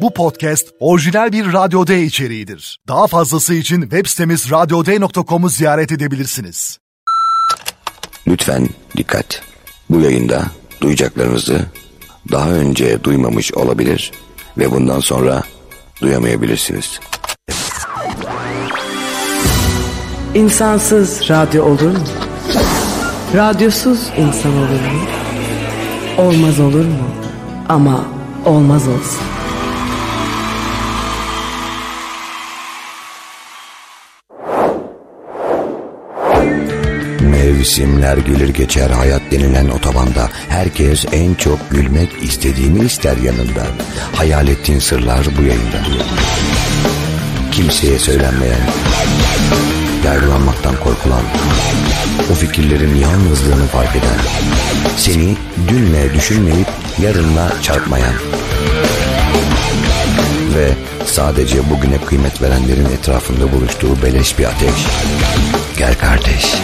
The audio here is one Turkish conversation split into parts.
Bu podcast orijinal bir Radyo D içeriğidir. Daha fazlası için web sitemiz radyoday.com'u ziyaret edebilirsiniz. Lütfen dikkat. Bu yayında duyacaklarınızı daha önce duymamış olabilir ve bundan sonra duyamayabilirsiniz. İnsansız radyo olur mu? Radyosuz insan olur mu? Olmaz olur mu? Ama olmaz olsun. Mevsimler gelir geçer hayat denilen otobanda Herkes en çok gülmek istediğini ister yanında. Hayal ettiğin sırlar bu yayında. Kimseye söylenmeyen Yargılanmaktan korkulan O fikirlerin yalnızlığını fark eden Seni dünle düşünmeyip yarınla çarpmayan Ve sadece bugüne kıymet verenlerin etrafında buluştuğu beleş bir ateş Gel kardeş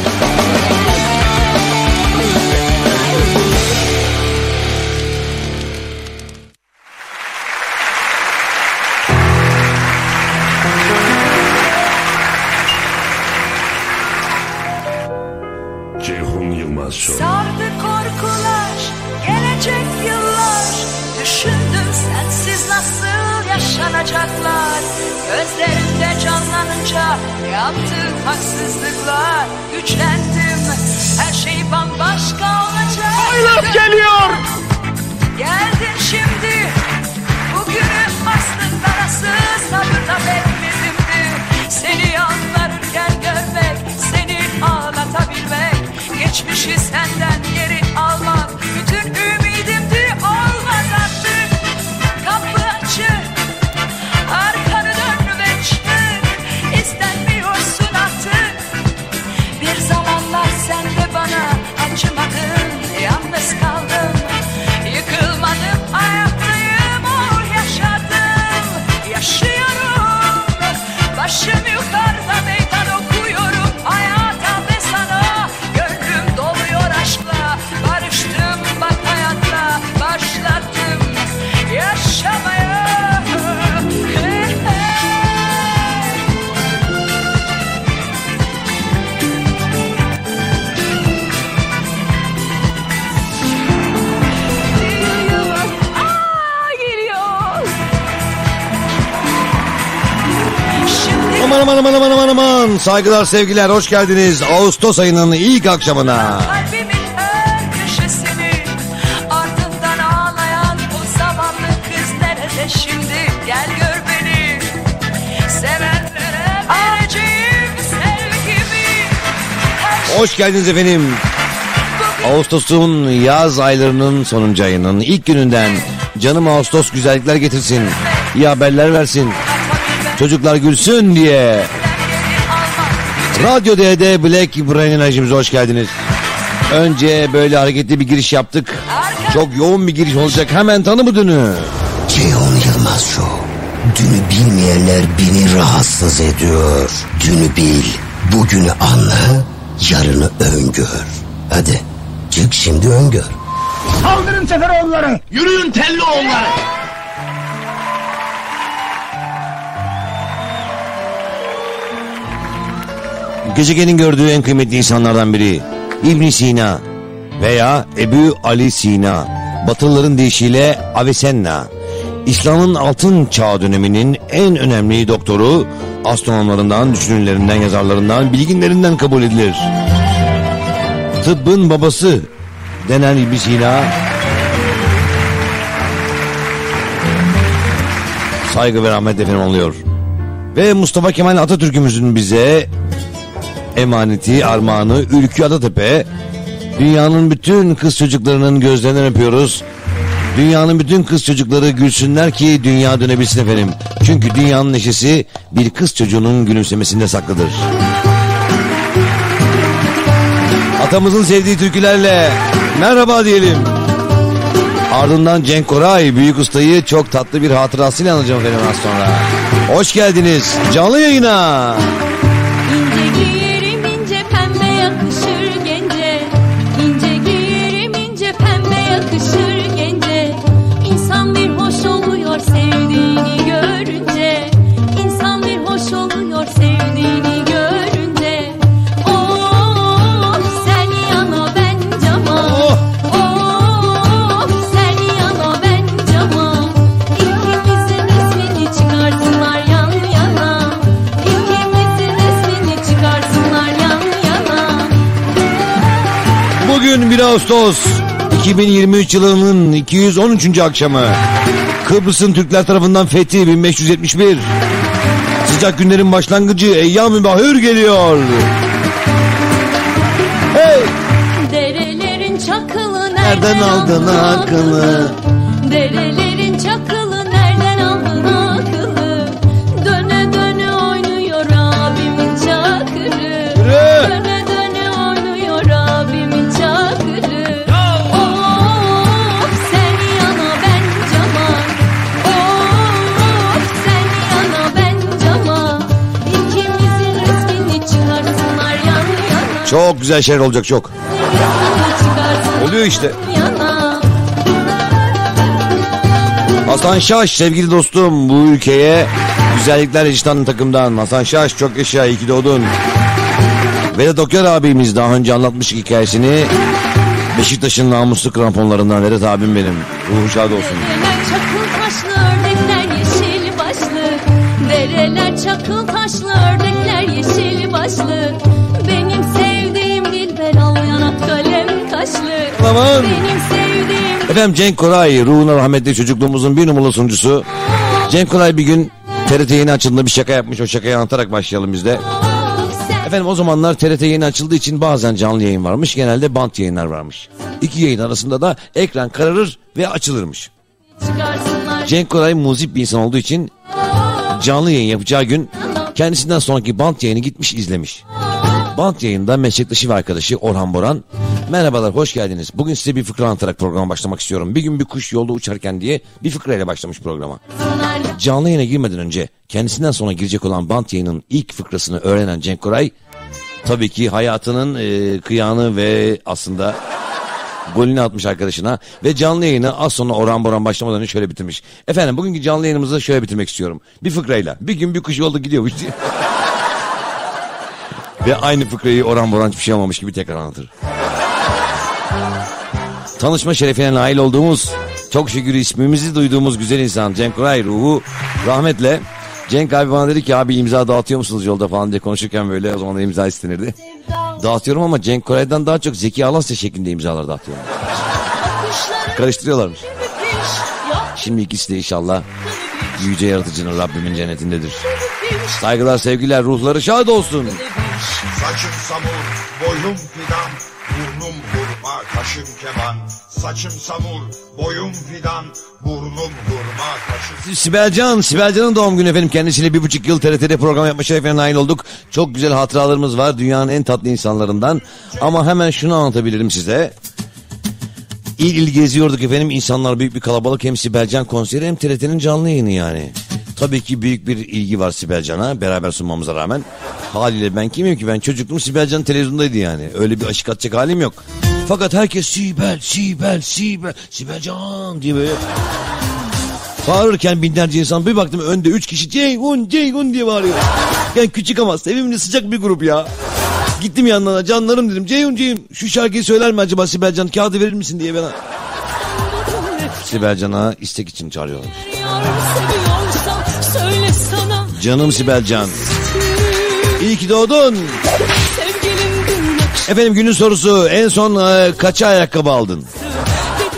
Ceyhun Yılmaz Show. Canlanınca yaptığım haksızlıklar Güçlendim, her şey bambaşka olacak. Aylak geliyor. Geldin şimdi, bugünüm aslında nasıl sabırla bekledimdi Seni yalvarırken görmek, seni ağlatabilmek. Geçmişi senden geri Saygılar sevgiler hoş geldiniz. Ağustos ayının ilk akşamına. köşesini ağlayan şimdi beni sevgimi şey Hoş geldiniz efendim. Ağustos'un yaz aylarının sonuncu ayının ilk gününden canım Ağustos güzellikler getirsin. İyi haberler versin. Çocuklar gülsün diye. Radyo D'de Black Brain Enerjimize hoş geldiniz. Önce böyle hareketli bir giriş yaptık. Çok yoğun bir giriş olacak. Hemen tanı mı dünü? Ceyhun Yılmaz Show. Dünü bilmeyenler beni rahatsız ediyor. Dünü bil, bugünü anla, yarını öngör. Hadi çık şimdi öngör. Saldırın Seferoğulları. Yürüyün Telloğulları. Gezegenin gördüğü en kıymetli insanlardan biri İbn Sina veya Ebu Ali Sina Batılıların deyişiyle Avicenna İslam'ın altın çağ döneminin en önemli doktoru astronomlarından, düşünürlerinden, yazarlarından, bilginlerinden kabul edilir. Tıbbın babası denen İbn Sina saygı ve rahmet efendim oluyor. Ve Mustafa Kemal Atatürk'ümüzün bize emaneti, armağanı Ülkü Adatepe. Dünyanın bütün kız çocuklarının gözlerinden öpüyoruz. Dünyanın bütün kız çocukları gülsünler ki dünya dönebilsin efendim. Çünkü dünyanın neşesi bir kız çocuğunun gülümsemesinde saklıdır. Atamızın sevdiği türkülerle merhaba diyelim. Ardından Cenk Koray büyük ustayı çok tatlı bir hatırasıyla anacağım efendim az sonra. Hoş geldiniz canlı yayına. İnce Ağustos 2023 yılının 213. akşamı. Kıbrıs'ın Türkler tarafından fethi 1571. Sıcak günlerin başlangıcı Eyyam-ı Bahür geliyor. Hey! Derelerin çakılı Nereden aldın akıllı? Derelerin Çok güzel şeyler olacak çok. Oluyor işte. Hasan Şaş sevgili dostum bu ülkeye güzellikler Ecdan'ın takımdan. Hasan Şaş çok yaşa iyi ki doğdun. Vedat Okyar abimiz daha önce anlatmıştık hikayesini. Beşiktaş'ın namuslu kramponlarından Vedat abim benim. Ruhu şad olsun. Kaşlı Aman. Benim sevdiğim Efendim Cenk Koray ruhuna rahmetli çocukluğumuzun bir numaralı sunucusu. Cenk Koray bir gün TRT yeni açıldığında bir şaka yapmış. O şakayı anlatarak başlayalım biz de. Efendim o zamanlar TRT yeni açıldığı için bazen canlı yayın varmış. Genelde bant yayınlar varmış. İki yayın arasında da ekran kararır ve açılırmış. Cenk Koray muzip bir insan olduğu için canlı yayın yapacağı gün kendisinden sonraki bant yayını gitmiş izlemiş. Bant yayında meslektaşı ve arkadaşı Orhan Boran merhabalar hoş geldiniz. Bugün size bir fıkra anlatarak programa başlamak istiyorum. Bir gün bir kuş yolda uçarken diye bir fıkrayla başlamış programa. Canlı yayına girmeden önce kendisinden sonra girecek olan bant yayının ilk fıkrasını öğrenen Cenk Koray tabii ki hayatının e, kıyağını ve aslında golünü atmış arkadaşına ve canlı yayını az sonra Orhan Boran başlamadan önce şöyle bitirmiş. Efendim bugünkü canlı yayınımızı şöyle bitirmek istiyorum. Bir fıkrayla. Bir gün bir kuş yolda gidiyormuş diye. ve aynı fıkrayı Orhan Boran hiçbir şey olmamış gibi tekrar anlatır. Tanışma şerefine nail olduğumuz, çok şükür ismimizi duyduğumuz güzel insan Cenk Koray ruhu rahmetle. Cenk abi bana dedi ki abi imza dağıtıyor musunuz yolda falan diye konuşurken böyle o zaman da imza istenirdi. Dağıtıyorum ama Cenk Koray'dan daha çok Zeki Alasya şeklinde imzalar dağıtıyorum. Karıştırıyorlarmış. Şimdi ikisi de inşallah yüce yaratıcının Rabbimin cennetindedir. Saygılar sevgiler ruhları şad olsun. Saçım samur, boyum fidan, kaşım keman. Saçım samur, boyum fidan, burnum hurma, kaşım Sibelcan, Sibelcan'ın doğum günü efendim. Kendisiyle bir buçuk yıl TRT'de program yapma şerefine nail olduk. Çok güzel hatıralarımız var. Dünyanın en tatlı insanlarından. Ama hemen şunu anlatabilirim size. İl il geziyorduk efendim. İnsanlar büyük bir kalabalık. Hem Sibelcan konseri hem TRT'nin canlı yayını yani. Tabii ki büyük bir ilgi var Sibelcan'a beraber sunmamıza rağmen. Haliyle ben kimim ki ben çocukluğum Sibelcan televizyondaydı yani. Öyle bir aşık atacak halim yok. Fakat herkes Sibel, Sibel, Sibel, Sibelcan diye böyle Bağırırken binlerce insan bir baktım önde üç kişi Ceyhun Ceyhun diye bağırıyor. Yani küçük ama sevimli sıcak bir grup ya. Gittim yanlarına canlarım dedim Ceyhun Ceyhun şu şarkıyı söyler mi acaba Sibelcan kağıdı verir misin diye bana. Sibelcan'a istek için çağırıyorlar. Canım Sibelcan. İyi ki doğdun. Efendim günün sorusu en son e, kaça ayakkabı aldın?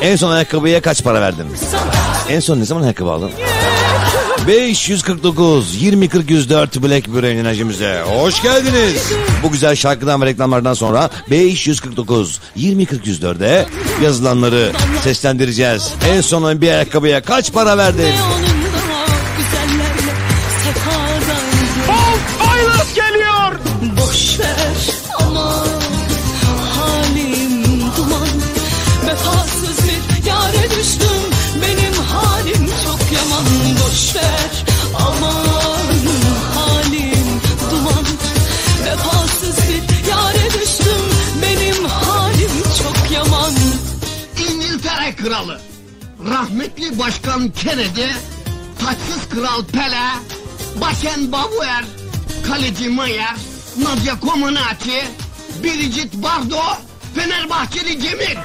En son ayakkabıya kaç para verdin? En son ne zaman ayakkabı aldın? 549 20 40 104 Blackberry enerjimize hoş geldiniz. Bu güzel şarkıdan ve reklamlardan sonra 549 20 40 104'e yazılanları seslendireceğiz. En son bir ayakkabıya kaç para verdin? Rahmetli başkan Kennedy, taçsız kral Pele, Beckenbauer, kaleci Mayer, Nadia Comaneci, Brigitte Bardot, Fenerbahçeli Cemil.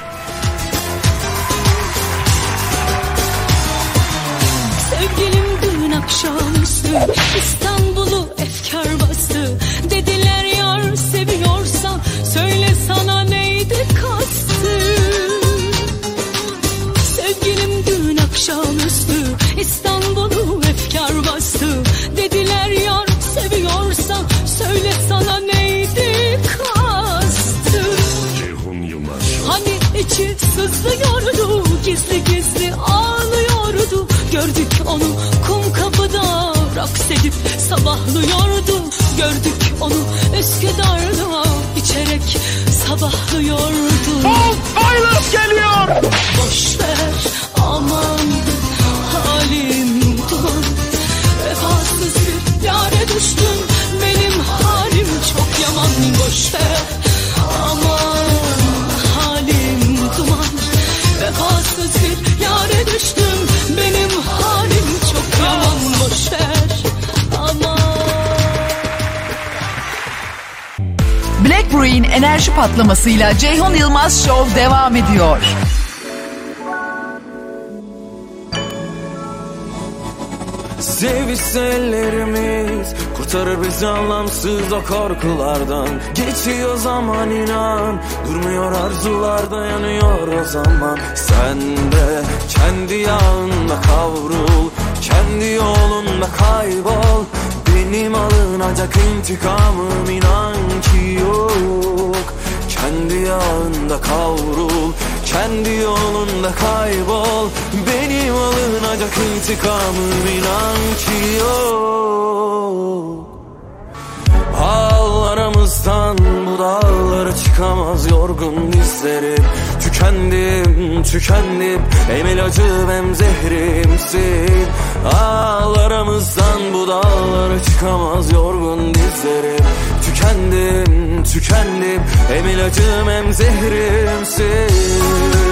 Sevgilim dün akşamüstü İstanbul'u sabahlıyordu Gördük onu Üsküdar'da içerek sabahlıyordu Aylık geliyor. Brew'in enerji patlamasıyla Ceyhun Yılmaz Show devam ediyor. Sevişse ellerimiz Kurtarır bizi anlamsız o korkulardan. Geçiyor zaman inan Durmuyor arzular dayanıyor o zaman. Sen de kendi yağında kavrul Kendi yolunda kaybol. Benim alınacak intikamım inan ki yok. Kendi yağında kavrul Kendi yolunda kaybol. Benim alınacak intikamım inan ki yok. Ağlarımızdan bu dağlara çıkamaz yorgun dizlerim Tükendim, tükendim Hem ilacım hem zehrimsin Ağlarımızdan bu dağlara çıkamaz yorgun dizlerim. Tükendim, tükendim. Hem ilacım hem zehrimsin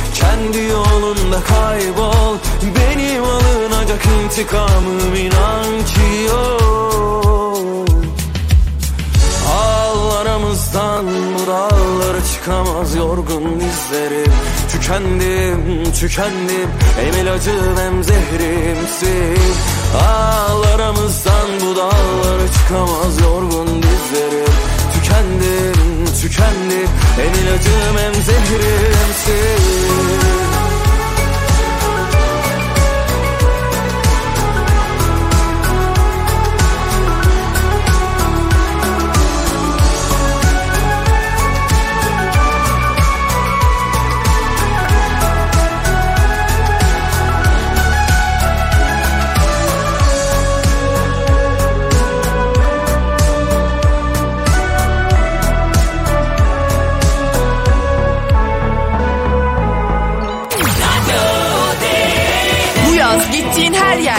Kendi yolunda kaybol. Benim alınacak intikamım inan ki yok. Ağlarımızdan bu dağlara çıkamaz yorgun dizlerim. Tükendim, tükendim. Hem ilacım hem zehrimsin. Ağlarımızdan bu dağlara çıkamaz yorgun dizlerim. Tükendim, tükendim Hem ilacım hem zehrimsin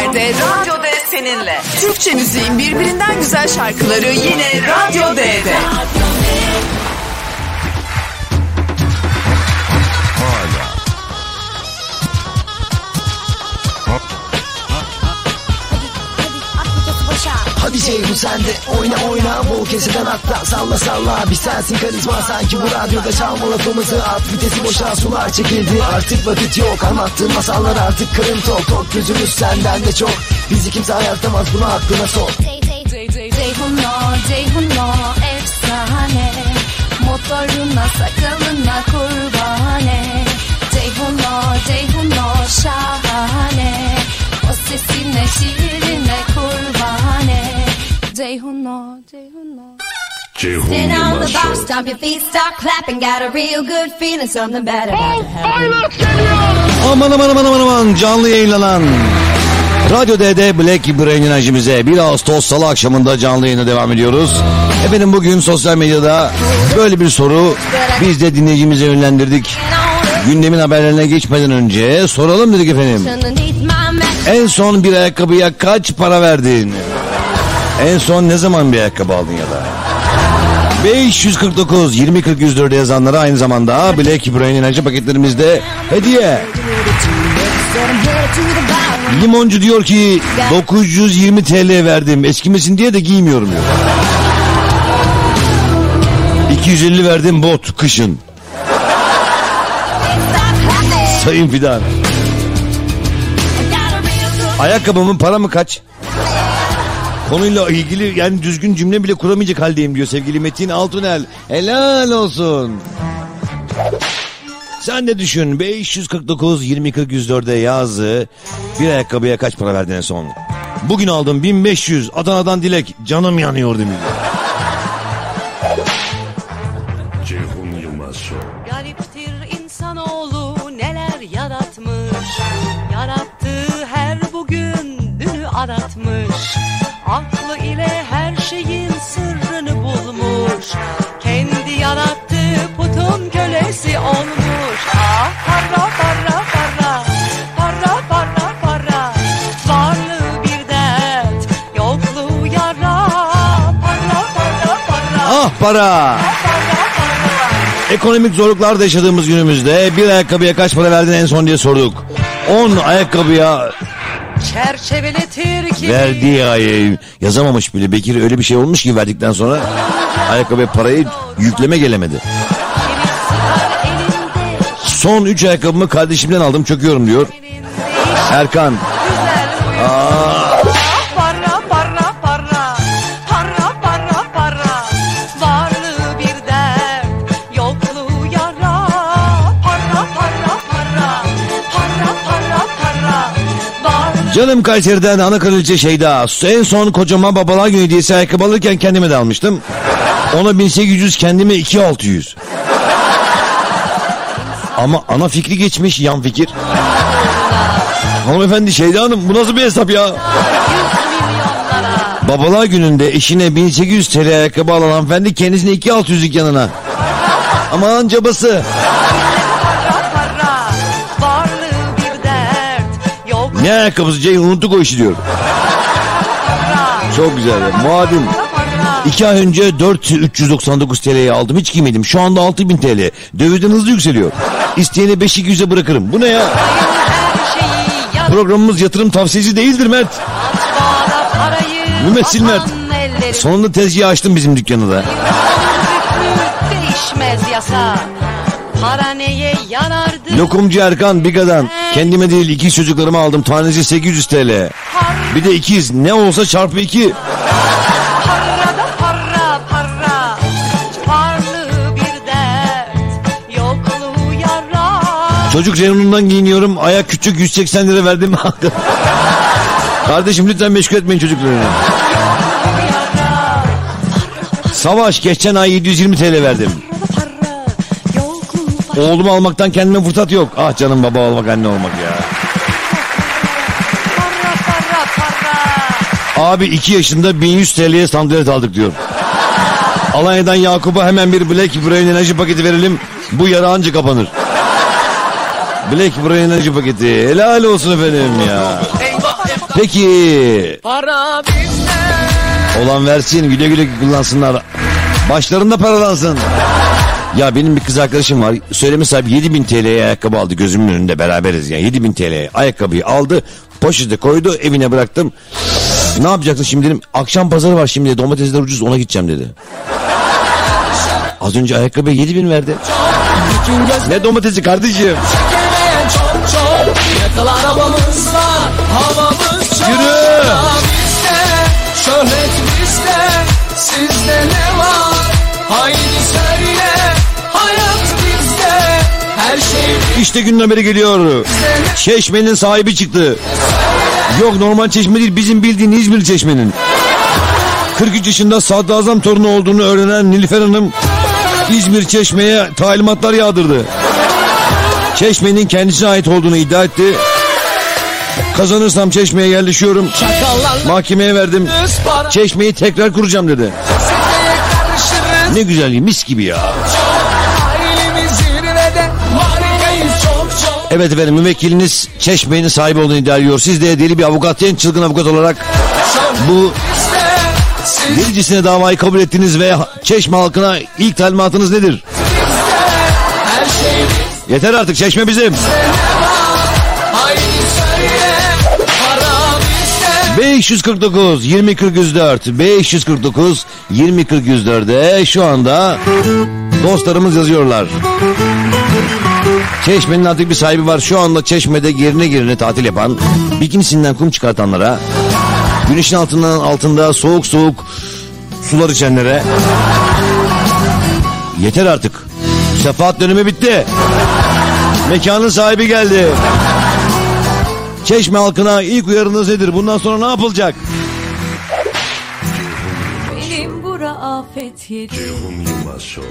yerde Radyo D seninle. Türkçe müziğin birbirinden güzel şarkıları yine Radyo D'de. Hadi Ceyhun sen de oyna oyna Bol keseden atla. Salla salla Bir sensin karizma. Sanki bu radyoda çalma lafımızı At. Vitesi boşa sular çekildi. Artık vakit yok. Anlattığın masallar artık kırım tok Tok gözümüz senden de çok. Bizi kimse ayartamaz. Bunu aklına sok. Ceyhunlar, Ceyhunlar efsane. Motoruna, sakalına kurbane. Ceyhunlar, Ceyhunlar şahane. O sesine, şiirine kurbane Ceyhunlar, Ceyhunlar Sit on the box, stomp your feet, start clapping. Got a real good feeling, something bad about to happen. Aman aman aman aman aman canlı yayınlanan Radyo D'de Black Brain enerjimize 1 Ağustos Salı akşamında canlı yayına devam ediyoruz. Efendim bugün sosyal medyada böyle bir soru biz de dinleyicimize yönlendirdik. Gündemin haberlerine geçmeden önce soralım dedik efendim. En son bir ayakkabıya kaç para verdin? En son ne zaman bir ayakkabı aldın ya da? 549 20 40 104 yazanlara aynı zamanda Black Brain enerji paketlerimizde hediye. Limoncu diyor ki 920 TL verdim. Eskimesin diye de giymiyorum diyor. 250 verdim bot kışın. Sayın Fidan. Ayakkabımın para mı kaç? Konuyla ilgili yani düzgün cümle bile kuramayacak haldeyim diyor sevgili Metin Altunel. Helal olsun. Sen de düşün 549 20 40 104'e yazdı. Bir ayakkabıya kaç para verdin en son? Bugün aldım 1500 Adana'dan Dilek canım yanıyor demiş. Kendi yarattığı putun kölesi olmuş. Ah para para para Para para para Varlığı bir dert Yokluğu yara. Para para para Ah para. Ekonomik zorluklarda yaşadığımız günümüzde bir ayakkabıya kaç para verdin en son diye sorduk. 10 ayakkabıya Çerçeveletir ki verdiği ay yazamamış bile. Bekir öyle bir şey olmuş ki verdikten sonra ayakkabıya parayı yükleme gelemedi. Son 3 ayakkabımı kardeşimden aldım çöküyorum diyor. Erkan. Canım Kayseri'den ana kraliçe Şeyda. En son kocama babalar günü hediyesi ayakkabı alırken kendime de almıştım. Ona 1800 kendime 2600. Ama ana fikri geçmiş yan fikir. Hanımefendi Şeyda Hanım bu nasıl bir hesap ya? Babalar gününde eşine 1800 TL ayakkabı alan hanımefendi kendisine 2600'lük yanına. Aman cabası. Ne ayakkabısı Ceyhun unuttuk o işi diyor. Çok güzel ya. Muadim. İki ay önce 4399 TL'ye aldım hiç giymedim. Şu anda 6000 TL. Dövizden hızlı yükseliyor. İsteyene 5200'e bırakırım. Bu ne ya? Programımız yatırım tavsiyesi değildir Mert. Mümessil Mert. Sonunda tezgahı açtım bizim dükkanı da. para neye Lokumcu Erkan Biga'dan. Kendime değil ikiz çocuklarıma aldım. Tanesi 800 TL. Bir de ikiz. Ne olsa çarpı iki. Çocuk reyonundan giyiniyorum. Ayak küçük 180 lira verdim. Kardeşim lütfen meşgul etmeyin çocuklarını. Savaş geçen ay 720 TL verdim. Oğlumu almaktan kendime fırsat yok. Ah canım baba olmak anne olmak ya. Abi 2 yaşında 1100 TL'ye sandalet aldık diyor. Alanya'dan Yakup'a hemen bir Black Brain enerji paketi verelim. Bu yara anca kapanır. Black Brain enerji paketi. Helal olsun efendim ya. Peki. Para bizde. Olan versin güle güle kullansınlar. Başlarında paralansın. Ya benim bir kız arkadaşım var. Söyleme sahibi 7000 TL'ye ayakkabı aldı. Gözümün önünde beraberiz yani. 7000 TL'ye ayakkabıyı aldı. Poşete koydu evine bıraktım. Ne yapacaksın şimdi dedim. Akşam pazarı var şimdi domatesler ucuz ona gideceğim dedi. Az önce ayakkabıya 7000 verdi. Ne domatesi kardeşim? Yürü. Şöhret bizde. Sizde ne var? Haydi şey İşte günün haberi geliyor. Çeşmenin sahibi çıktı. Yok normal çeşme değil bizim bildiğin İzmir çeşmenin. 43 yaşında sadrazam torunu olduğunu öğrenen Nilüfer Hanım İzmir çeşmeye talimatlar yağdırdı. Çeşmenin kendisine ait olduğunu iddia etti. Kazanırsam çeşmeye yerleşiyorum. Mahkemeye verdim. Çeşmeyi tekrar kuracağım dedi. Ne güzel mis gibi ya. Evet efendim müvekkiliniz Çeşme'nin sahibi olduğunu iddia ediyor. Siz de deli bir avukat, genç çılgın avukat olarak bu delicesine davayı kabul ettiniz ve Çeşme halkına ilk talimatınız nedir? Yeter artık Çeşme bizim. Haydi söyle. 549 20 40 104 549 20 40 104'e şu anda dostlarımız yazıyorlar. Çeşmenin artık bir sahibi var. Şu anda çeşmede gerine gerine tatil yapan, bikinisinden kum çıkartanlara, güneşin altından altında soğuk soğuk sular içenlere yeter artık. Sefaat dönemi bitti. Mekanın sahibi geldi. Çeşme halkına ilk uyarınız nedir? Bundan sonra ne yapılacak? Afet yedi. Ceyhun Yılmaz Show.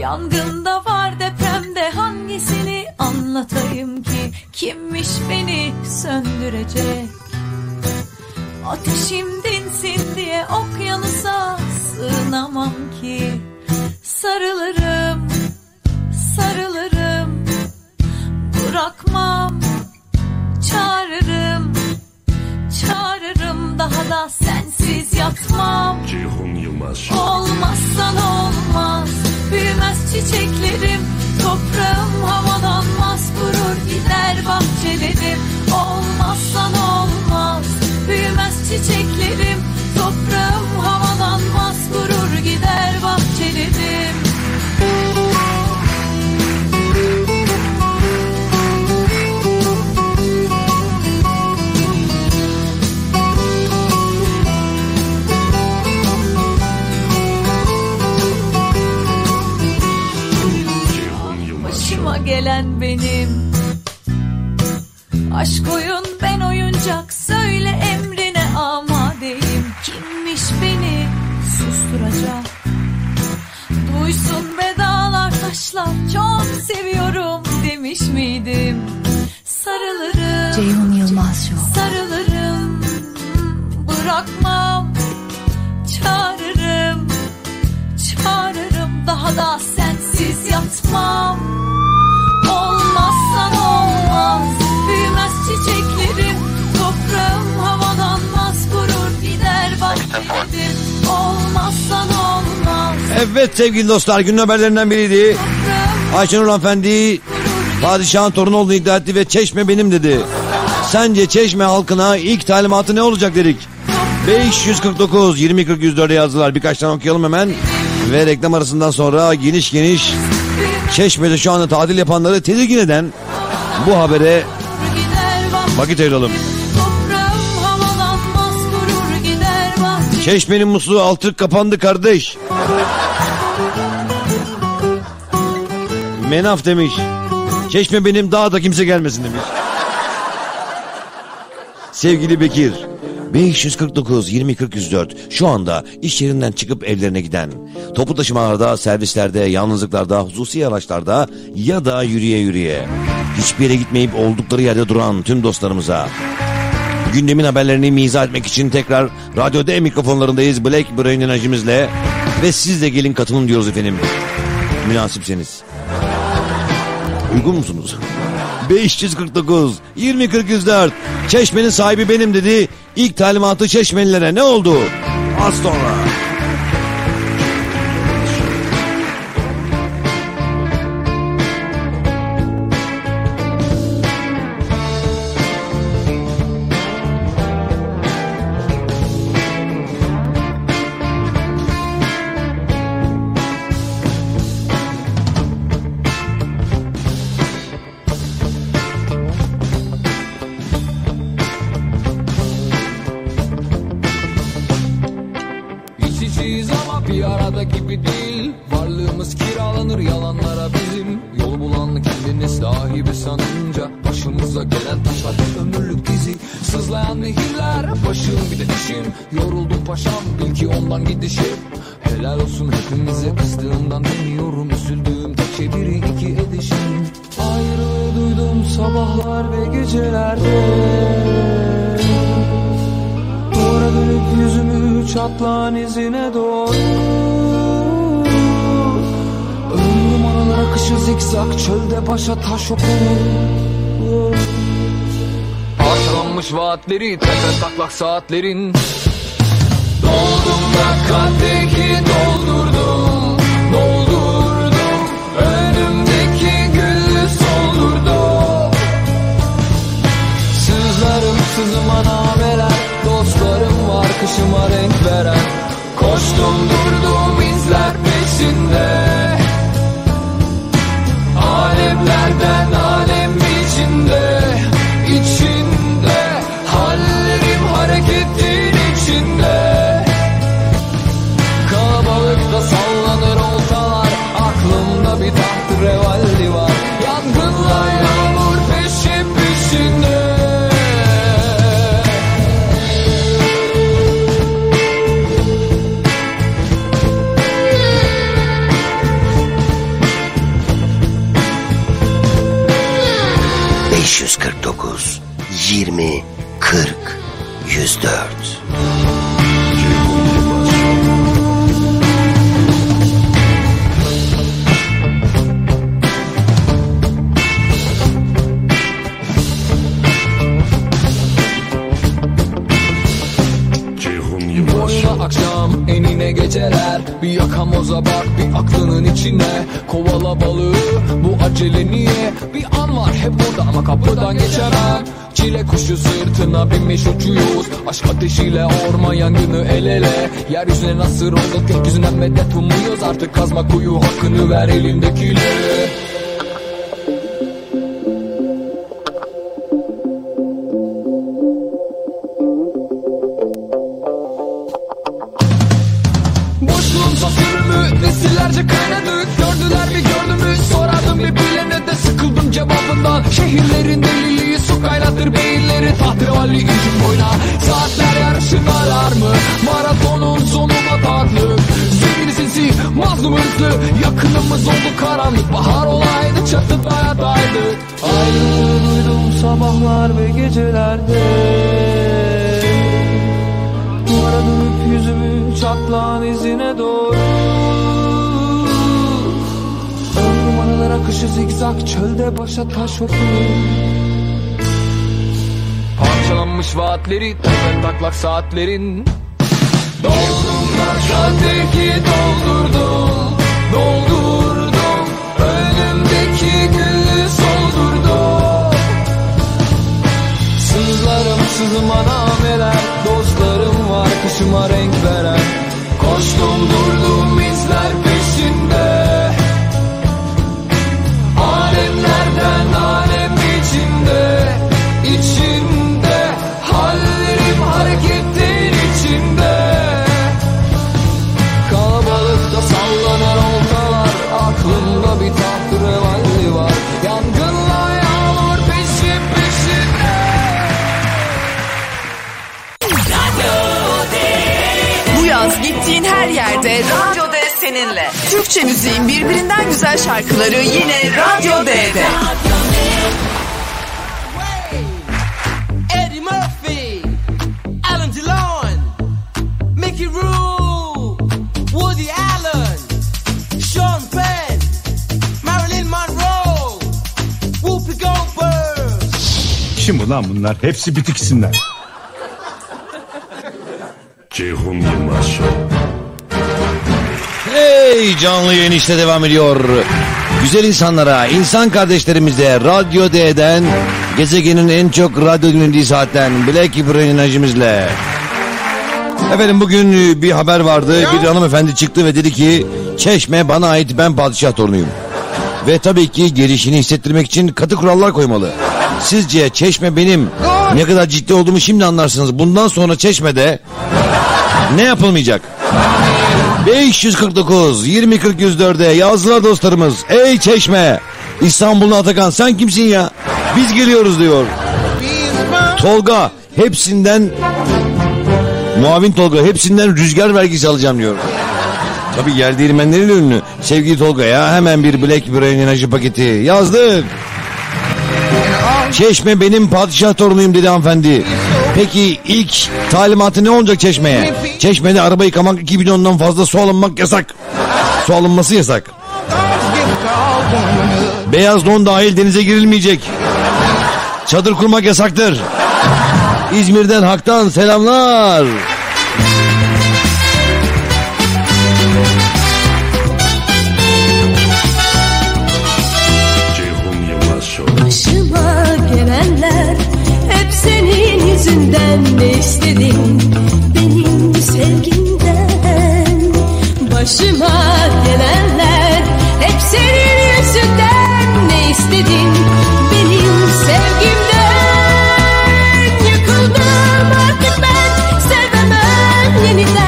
Yangında var depremde hangisini anlatayım ki? Kimmiş beni söndürecek? Ateşim dinsin diye okyanusa sığınamam ki. Sarılırım, sarılırım. Bırakmam, çağırırım Çağırırım daha da sensiz yatmam. Ceyhun Yılmaz. Olmazsan olmaz. Büyümez çiçeklerim Toprağım havalanmaz. Kurur gider bahçelerim. Olmazsan olmaz. Büyümez çiçeklerim Toprağım havalanmaz. Kurur gider bahçelerim gelen benim. Aşk oyun ben oyuncak Söyle emrine amadeyim. Kimmiş beni susturacak? Duysun vedalar taşlar Çok seviyorum demiş miydim? Sarılırım Ceyhun Yılmaz Show. Sarılırım Bırakmam Çağırırım Çağırırım. Daha da sensiz yatmam olmaz Büyümez çiçeklerim Toprağım havalanmaz Kurur gider bahçelerim Olmazsan olmaz Evet sevgili dostlar günün haberlerinden biriydi. Ayşenur hanımefendi padişahın torunu olduğunu iddia etti ve çeşme benim dedi. Sence çeşme halkına ilk talimatı ne olacak dedik. 549 20 40 104'e yazdılar. Birkaç tane okuyalım hemen. Ve reklam arasından sonra geniş geniş Çeşme'de şu anda tatil yapanları tedirgin eden bu habere vakit ayıralım. Çeşmenin musluğu altı kapandı kardeş. Menaf demiş. Çeşme benim daha da kimse gelmesin demiş. Sevgili Bekir. 549 20 40 104 şu anda iş yerinden çıkıp evlerine giden toplu taşımalarda servislerde yalnızlıklarda hususi araçlarda ya da yürüye yürüye hiçbir yere gitmeyip oldukları yerde duran tüm dostlarımıza Gündemin haberlerini mizah etmek için tekrar Radyo D mikrofonlarındayız Black Brain enerjimizle. Ve siz de gelin katılın diyoruz efendim. Münasipseniz. Uygun musunuz? 549 20 40 104 Çeşmenin sahibi benim dedi. İlk talimatı Çeşmelilere ne oldu? Az sonra. Okur Parçalanmış vaatleri tepe taklak saatlerin Yeryüzüne nasıl olduk gökyüzüne medet umuyoruz. Artık kazma kuyu hakkını ver elindekiyle başa taş okur Parçalanmış vaatleri tepe taklak saatlerin. Doldurumlar şadeki doldurdum Doldurdum bunlar? Hepsi bitik isimler. Ceyhun Yılmaz. Hey canlı yayın işte devam ediyor. Güzel insanlara, insan kardeşlerimize Radyo D'den gezegenin en çok radyo dinlediği saatten Black Brain enerjimizle. Efendim bugün e, bir haber vardı. Bir hanımefendi çıktı ve dedi ki Çeşme bana ait ben padişah torunuyum. Ve tabii ki gelişini hissettirmek için katı kurallar koymalı. Sizce Çeşme benim ne kadar ciddi olduğumu şimdi anlarsınız. Bundan sonra Çeşme'de ne yapılmayacak? 549 20 40 104'e yazdılar dostlarımız. Ey Çeşme! İstanbul'un Atakan sen kimsin ya? Biz geliyoruz diyor. Tolga hepsinden muavin Tolga hepsinden rüzgar vergisi alacağım diyor. Tabi yer değirmenleriyle ünlü. Sevgili Tolga'ya hemen bir Black Brain enerji paketi yazdık. Çeşme benim padişah torunuyum dedi hanımefendi. Peki ilk talimatı ne olacak Çeşme'ye? Çeşme'de araba yıkamak 2 bidondan fazla su alınmak yasak. Su alınması yasak. Beyaz don dahil denize girilmeyecek. Çadır kurmak yasaktır. İzmir'den Hak'tan selamlar. geçer Hep senin yüzünden ne istedim? Benim sevgimden. Başıma gelenler Hep senin yüzünden ne istedim? Benim sevgimden. Yıkıldım artık ben. Sevemem yeniden.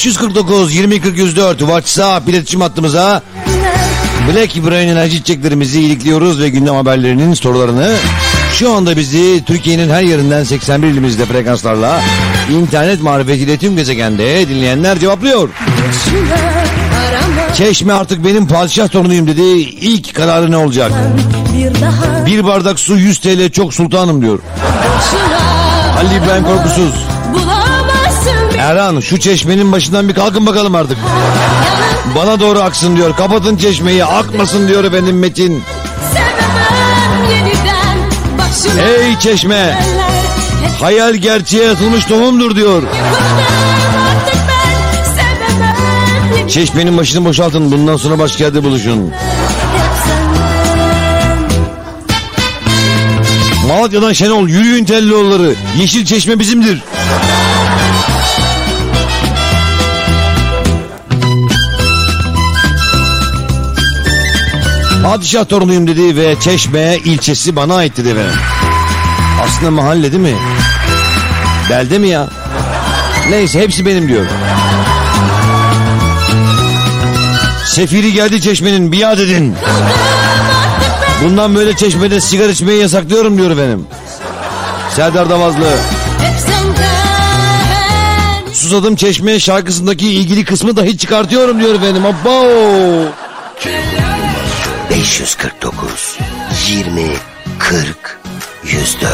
549 20 40 104 WhatsApp iletişim hattımıza Black Brain enerji içeceklerimizi ilikliyoruz ve gündem haberlerinin sorularını şu anda bizi Türkiye'nin her yerinden 81 ilimizde frekanslarla internet marifetiyle tüm gezegende dinleyenler cevaplıyor. Çeşme artık benim padişah torunuyum dedi. İlk kararı ne olacak? bir bardak su 100 TL çok sultanım diyor. Ali İbrahim Korkusuz. Erhan şu çeşmenin başından bir kalkın bakalım artık. Bana doğru aksın diyor. Kapatın çeşmeyi akmasın diyor efendim Metin. Ey çeşme hayal gerçeğe atılmış tohumdur diyor. Çeşmenin başını boşaltın bundan sonra başka yerde buluşun. Malatya'dan Şenol yürüyün Tellioğulları. Yeşil çeşme bizimdir. Padişah torunuyum dedi ve Çeşme ilçesi bana ait dedi efendim. Aslında mahalle değil mi? Belde mi ya? Neyse hepsi benim diyor. Sefiri geldi çeşmenin biat edin. Bundan böyle çeşmede sigara içmeyi yasaklıyorum diyor efendim. Serdar senden Susadım çeşme şarkısındaki ilgili kısmı dahi çıkartıyorum diyor efendim. Abo. 549 20 40 104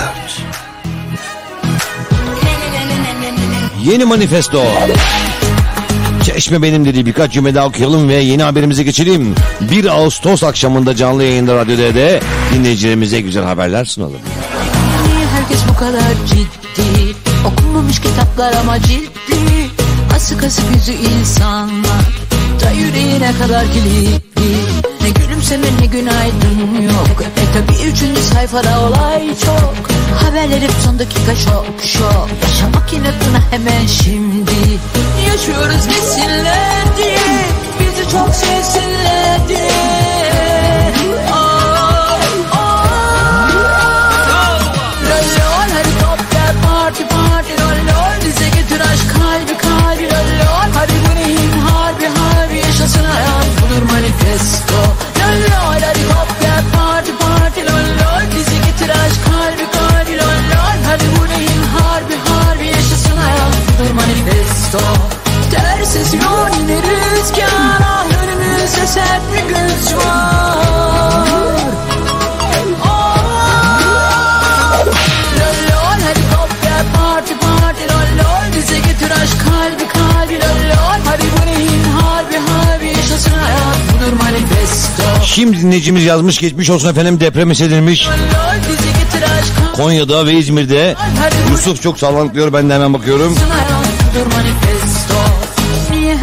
Yeni manifesto. Çeşme benim dediği birkaç cümle daha okuyalım ve yeni haberimize geçelim. 1 Ağustos akşamında canlı yayında Radyo D'de dinleyicilerimize güzel haberler sunalım. Niye herkes bu kadar ciddi Okunmamış kitaplar ama ciddi Asık asık yüzü insanlar Da yüreğine kadar kilitli Gülümseme ne günaydın? Yok. E tabi üçüncü sayfada olay çok. Haberler son dakika şok şok. Yaşamak inatına hemen şimdi. Yaşıyoruz desinler diye. Bizi çok sevsinler diye manifesto Tersiz yol yine rüzgar Ah önümüzde sert bir güç var. Lol helikopter parti parti lol lol. Bize getir aşk kalbi kalbi lol lol. Hadi bu neyin harbi harbi yaşasın hayat. Budur manifesto. Şimdi dinleyicimiz yazmış geçmiş olsun efendim deprem hissedilmiş. Lol Konya'da ve İzmir'de. Yusuf çok sağlanıklıyor ben de hemen bakıyorum.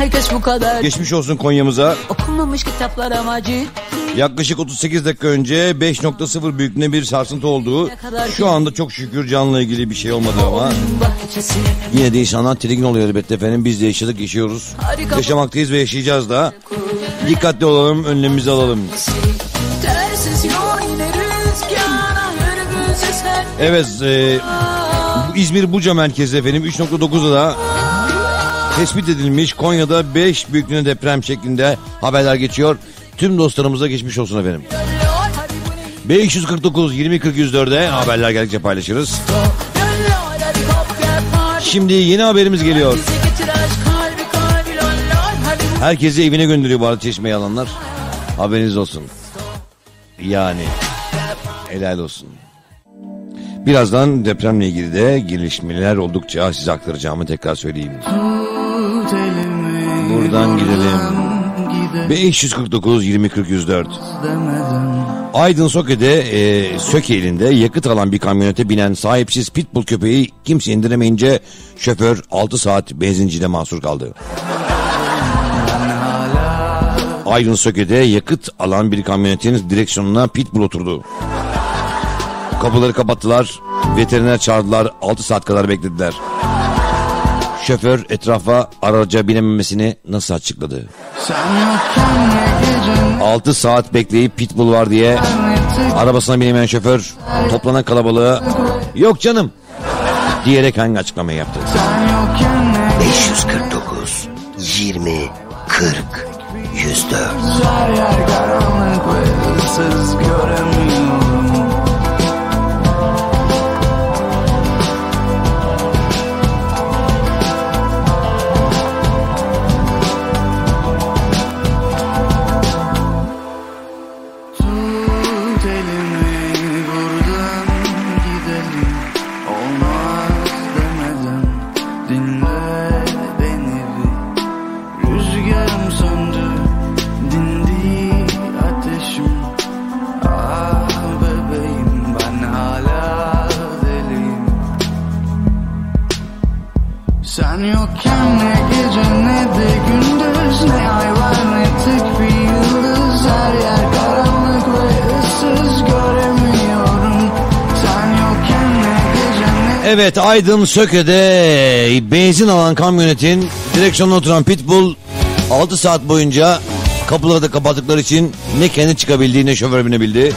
Herkes bu kadar Geçmiş olsun Konya'mıza. Okunmamış kitaplar ama ciddi Yaklaşık 38 dakika önce 5.0 büyüklüğünde bir sarsıntı oldu. Şu anda çok şükür canla ilgili bir şey olmadı ama. Yine de insanlar tedirgin oluyor elbette efendim. Biz de yaşadık yaşıyoruz. Harika. Yaşamaktayız ve yaşayacağız da. Dikkatli olalım önlemimizi alalım. Evet e, bu İzmir Buca merkezi efendim 3.9'da da tespit edilmiş Konya'da 5 büyüklüğünde deprem şeklinde haberler geçiyor. Tüm dostlarımıza geçmiş olsun efendim. 549 20 40 104'e haberler geldikçe paylaşırız. Şimdi yeni haberimiz geliyor. Herkesi evine gönderiyor bu arada çeşmeyi alanlar. Haberiniz olsun. Yani helal olsun. Birazdan depremle ilgili de gelişmeler oldukça size aktaracağımı tekrar söyleyeyim buradan gidelim. Ve 549 20 Aydın Söke'de e, Söke elinde yakıt alan bir kamyonete binen sahipsiz pitbull köpeği kimse indiremeyince şoför 6 saat benzincide mahsur kaldı. Aydın Söke'de yakıt alan bir kamyonetin direksiyonuna pitbull oturdu. Kapıları kapattılar, veteriner çağırdılar, 6 saat kadar beklediler. Şoför etrafa araca binememesini nasıl açıkladı? 6 saat bekleyip pitbull var diye arabasına binemeyen şoför toplanan kalabalığı yok canım diyerek hangi açıklamayı yaptı? 549 20 40 104 Evet Aydın Söke'de benzin alan kamyonetin direksiyonuna oturan Pitbull 6 saat boyunca kapıları da kapattıkları için ne kendi çıkabildi ne şoför binebildi.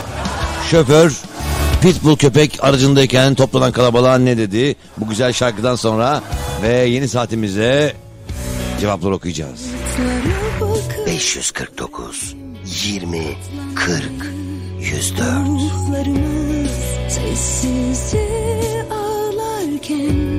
Şoför Pitbull köpek aracındayken toplanan kalabalığa ne dedi bu güzel şarkıdan sonra ve yeni saatimizde cevaplar okuyacağız. 549 20 40 104 Sessizce can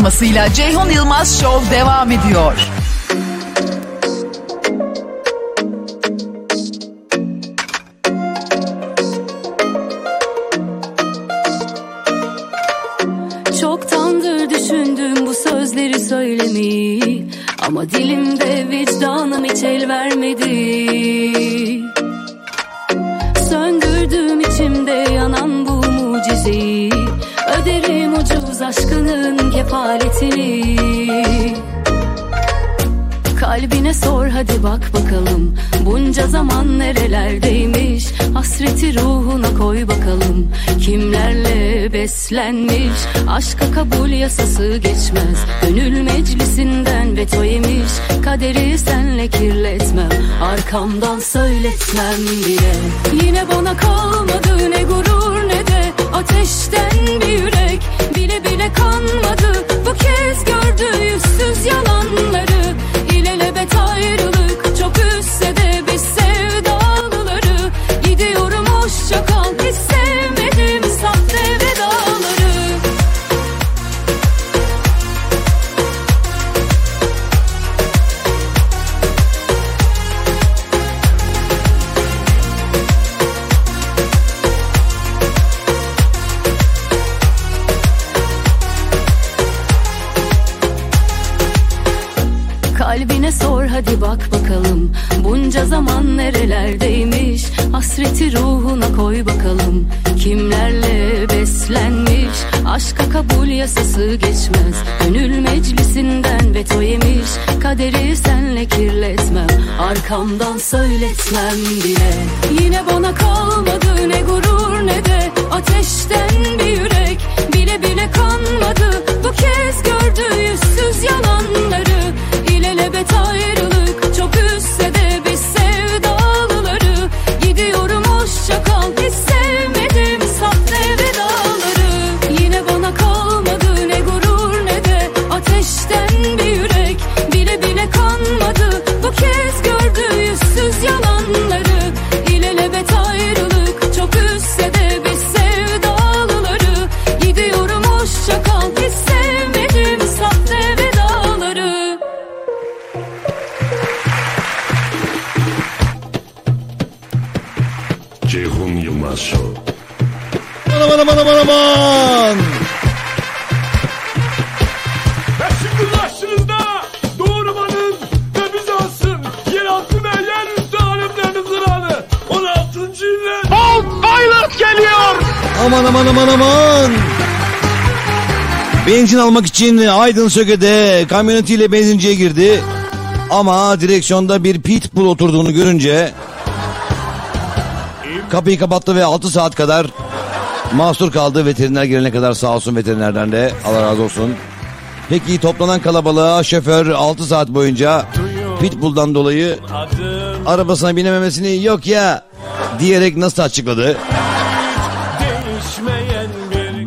açıklamasıyla Ceyhun Yılmaz Show devam ediyor. Beslenmiş Aşka kabul yasası geçmez. Gönül meclisinden veto yemiş. Kaderi senle kirletmem. Arkamdan söyletmem bile. Yine bana kalmadı ne gurur ne de Ateşten bir yürek. Bile bile kanmadı için Aydın Söke'de kamyonetiyle benzinciye girdi. Ama direksiyonda bir pitbull oturduğunu görünce kapıyı kapattı ve 6 saat kadar mahsur kaldı. Veteriner gelene kadar sağ olsun veterinerden de Allah razı olsun. Peki toplanan kalabalığa şoför 6 saat boyunca pitbull'dan dolayı arabasına binememesini yok ya diyerek nasıl açıkladı?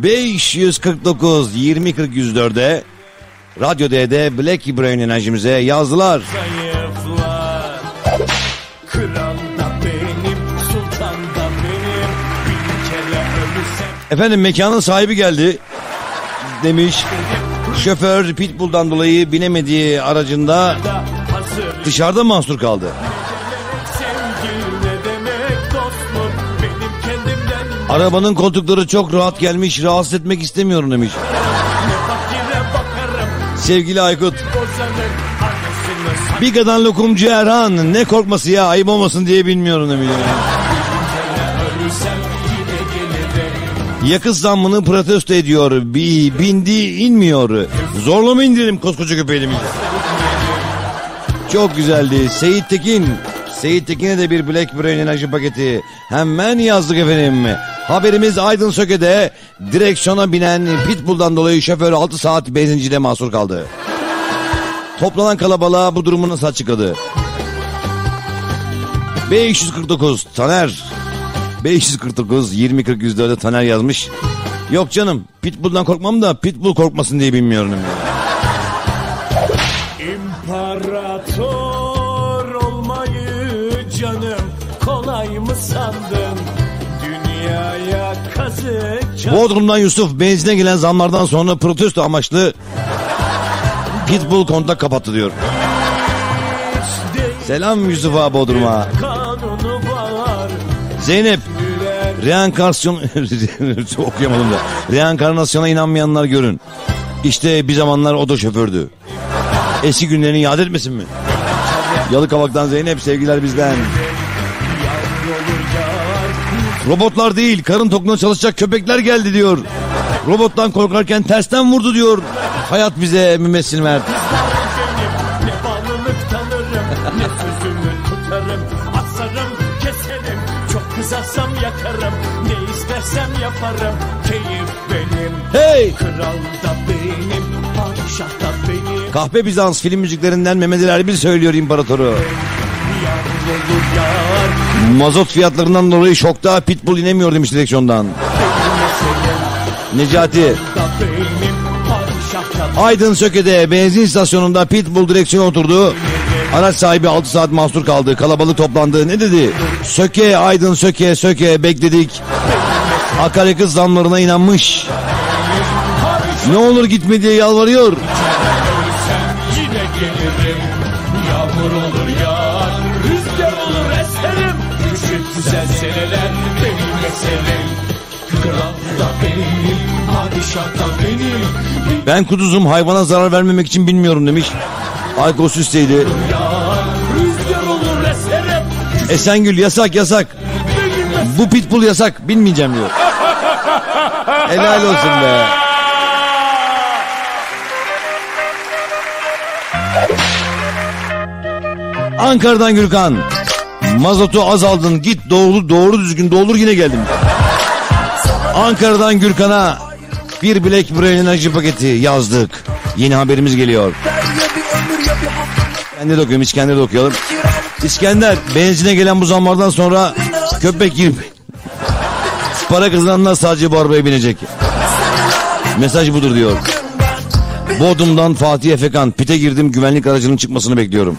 Değişmeyen bir 549 20 40 104'e Radyo D'de Black Brain enerjimize yazdılar. zayıflar. Benim, benim. Efendim mekanın sahibi geldi demiş. Şoför Pitbull'dan dolayı binemediği aracında dışarıda mahsur kaldı. Arabanın koltukları çok rahat gelmiş rahatsız etmek istemiyorum demiş. Sevgili Aykut anasını Biga'dan lokumcu Erhan ne korkması ya ayıp olmasın diye bilmiyorum demiş. Yakıt zammını protesto ediyor. Bi, bindi inmiyor. Zorla mı indirelim koskoca köpeğimi? Çok güzeldi. Seyit Tekin. Seyit Tekin'e de bir Black Brain enerji paketi. Hemen yazdık efendim. Haberimiz Aydın Söke'de direksiyona binen Pitbull'dan dolayı şoför 6 saat benzincide mahsur kaldı. Toplanan kalabalığa bu durumu nasıl açıkladı? 549 Taner 549 20 40 104'e Taner yazmış. Yok canım Pitbull'dan korkmam da Pitbull korkmasın diye bilmiyorum. İmparator Bodrum'dan Yusuf benzine gelen zamlardan sonra protesto amaçlı Pitbull kontak kapattı diyor. Selam Yusuf'a Bodrum'a. Zeynep reenkarnasyon okuyamadım da. Reenkarnasyona inanmayanlar görün. İşte bir zamanlar o da şofördü. Eski günlerini yad etmesin mi? Yalıkavak'tan Zeynep sevgiler bizden. Robotlar değil karın tokluğuna çalışacak köpekler geldi diyor. Robottan korkarken tersten vurdu diyor. Hayat bize keserim Çok kızarsam yakarım Ne istersem yaparım Keyif benim Hey! Kral da benim Padişah da benim Kahpe Bizans film müziklerinden Mehmet Ali Erbil söylüyor imparatoru. Yar Mazot fiyatlarından dolayı şokta pitbull inemiyor demiş direksiyondan. Necati. Aydın Söke'de benzin istasyonunda pitbull direksiyona oturdu. Araç sahibi 6 saat mahsur kaldı. Kalabalık toplandı. Ne dedi? Söke, Aydın Söke, Söke bekledik. Akaryakıt zamlarına inanmış. Ne olur gitme diye yalvarıyor. Ben kuduzum hayvana zarar vermemek için bilmiyorum demiş. Ayko Süsteydi. Yağar Rüzgar olur eserim Esengül yasak yasak. Bu pitbull yasak bilmeyeceğim diyor. Helal olsun be. Ankara'dan Gürkan. Mazotu azaldın git doğru doğru düzgün doldur yine geldim. Ankara'dan Gürkan'a bir Black Brain enerji paketi yazdık. Yeni haberimiz geliyor. İskender okuyorum İskender okuyalım. İskender benzine gelen bu zamlardan sonra köpek gibi para kazananlar sadece bu arabaya binecek. Mesaj budur diyor. Bodrum'dan Fatih Efekan. Pite girdim güvenlik aracının çıkmasını bekliyorum.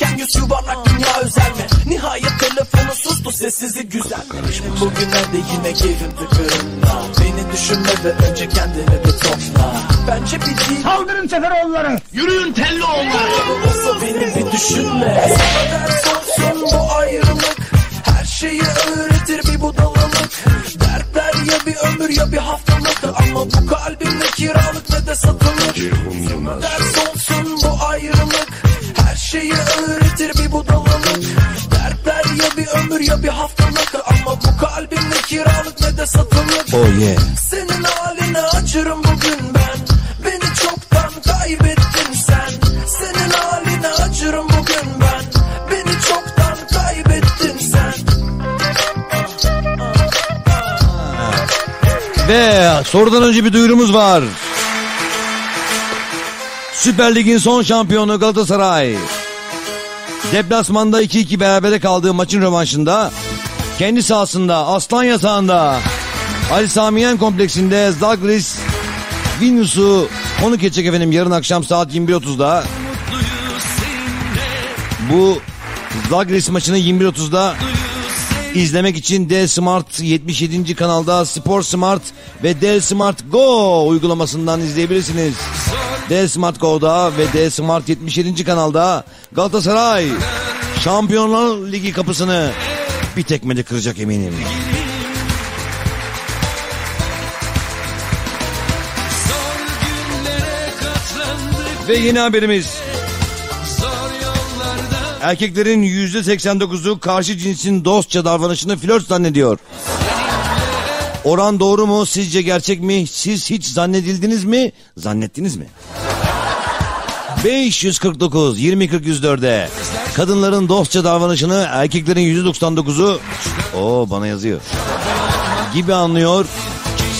fiziken yüz yuvarlak dünya özel mi? Nihayet telefonu sustu sessizi güzel. Mi? Bugünlerde yine keyfim tıkırında. Beni düşünme ve önce kendini bir topla. Bence bir değil. Saldırın Seferoğulları. Yürüyün Telloğulları. olsa beni bir düşünme. Sana ders olsun bu ayrılık. Her şeyi öğretir bir budalalık. Dertler ya bir ömür ya bir haftalık. Ama bu kalbimde kiralık ne de satılık. Ders olsun bu ayrılık şeyi öğretir bir budalalık Dertler ya bir ömür ya bir haftalık. Ama bu kalbimde kiralık ne de satılık. Oh yeah. senin haline acırım bugün ben. Beni çoktan kaybettin sen. Senin haline acırım bugün ben. Beni çoktan kaybettin sen. Ve sorudan önce bir duyurumuz var. Süper Lig'in son şampiyonu Galatasaray. Deplasmanda 2-2 berabere kaldığı maçın rövanşında kendi sahasında Aslan Yatağı'nda Ali Samiyen kompleksinde Zagris Vinus'u konuk edecek efendim yarın akşam saat 21.30'da. Bu Zagris maçını 21.30'da izlemek için D Smart 77. kanalda Spor Smart ve D Smart Go uygulamasından izleyebilirsiniz. D Smart Go'da ve D Smart 77. kanalda Galatasaray Şampiyonlar Ligi kapısını bir tekmede kıracak eminim. Ve yeni haberimiz. Erkeklerin %89'u karşı cinsin dostça davranışını flört zannediyor. Oran doğru mu? Sizce gerçek mi? Siz hiç zannedildiniz mi? Zannettiniz mi? 549 2040 104'e kadınların dostça davranışını erkeklerin %99'u o bana yazıyor gibi anlıyor.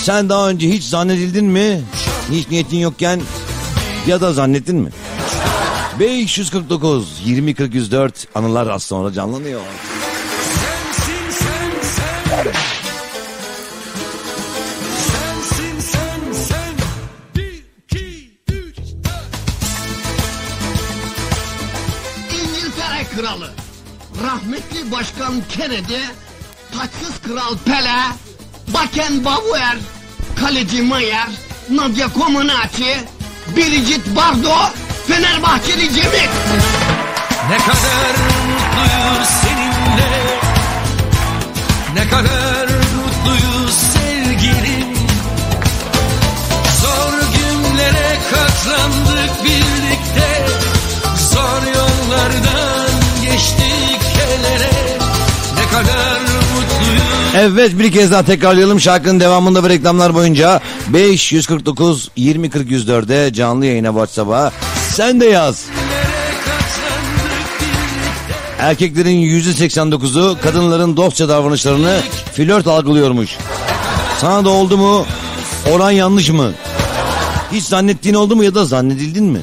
Sen daha önce hiç zannedildin mi? Hiç niyetin yokken ya da zannettin mi? 549 2040 104 anılar az sonra canlanıyor. Rahmetli Başkan Kennedy, taçsız Kral Pele, Beckenbauer, Kaleci Mayer, Nadia Comaneci, Biricik Bardo, Fenerbahçeli Cemil. Ne kadar mutluyuz seninle. Ne kadar mutluyuz sevgilim. Zor günlere katlandık birlikte. Zor yollardan geçtik Evet bir kez daha tekrarlayalım şarkının devamında ve reklamlar boyunca 549 20 40 104'e canlı yayına WhatsApp'a sen de yaz. Erkeklerin %89'u kadınların dostça davranışlarını flört algılıyormuş. Sana da oldu mu? Oran yanlış mı? Hiç zannettiğin oldu mu ya da zannedildin mi?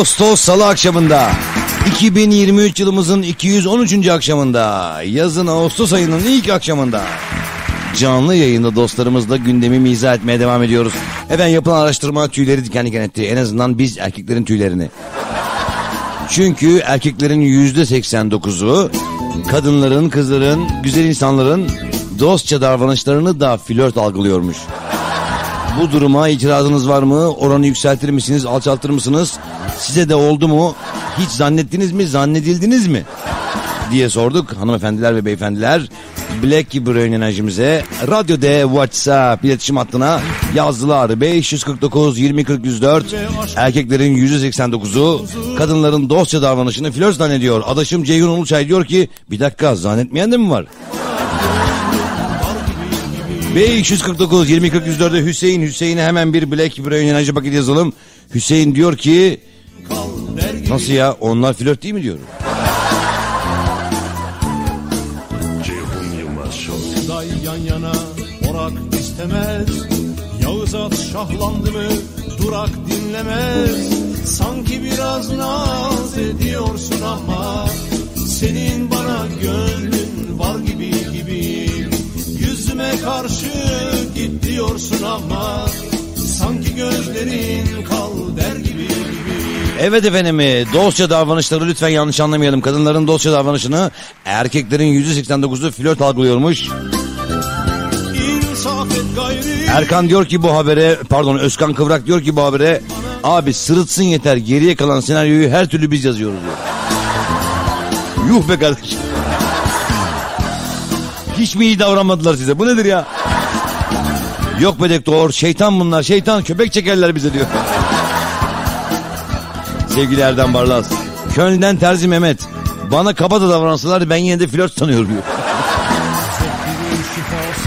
Ağustos Salı akşamında 2023 yılımızın 213. akşamında yazın Ağustos ayının ilk akşamında canlı yayında dostlarımızla gündemi izah etmeye devam ediyoruz. Efendim yapılan araştırma tüyleri diken diken etti. En azından biz erkeklerin tüylerini. Çünkü erkeklerin yüzde 89'u kadınların, kızların, güzel insanların dostça davranışlarını da flört algılıyormuş. Bu duruma itirazınız var mı? Oranı yükseltir misiniz, alçaltır mısınız? Size de oldu mu? Hiç zannettiniz mi, zannedildiniz mi? diye sorduk hanımefendiler ve beyefendiler. Black Brain enerjimize Radyo D WhatsApp iletişim hattına yazdılar. 549 20 40 104 erkeklerin %89'u kadınların dostça davranışını flört zannediyor. Adaşım Ceyhun Uluçay diyor ki bir dakika zannetmeyen de mi var? 549 20 40 104'e Hüseyin Hüseyin'e hemen bir Black Brain enerji paketi yazalım. Hüseyin diyor ki nasıl ya? Onlar flört değil mi diyor. Ceyhun Yılmaz Show. Day yan yana orak istemez. Yağız at şahlandı mı durak dinlemez. Sanki biraz naz ediyorsun ama Senin bana gönlün var gibi gibi. Yüzüme karşı git diyorsun ama Sanki gözlerin kal der gibi gibi Evet efendim e, dostça davranışları lütfen yanlış anlamayalım. Kadınların dostça davranışını erkeklerin %89'u flört algılıyormuş. Erkan diyor ki bu habere pardon Özkan Kıvrak diyor ki bu habere abi sırıtsın yeter geriye kalan senaryoyu her türlü biz yazıyoruz diyor. Yuh be kardeşim. Hiç mi iyi davranmadılar size bu nedir ya? Yok be doktor şeytan bunlar şeytan köpek çekerler bize diyor. Sevgili Erdem Barlas. Köln'den Terzi Mehmet. Bana kaba da davransalar ben yine de flört sanıyorum diyor.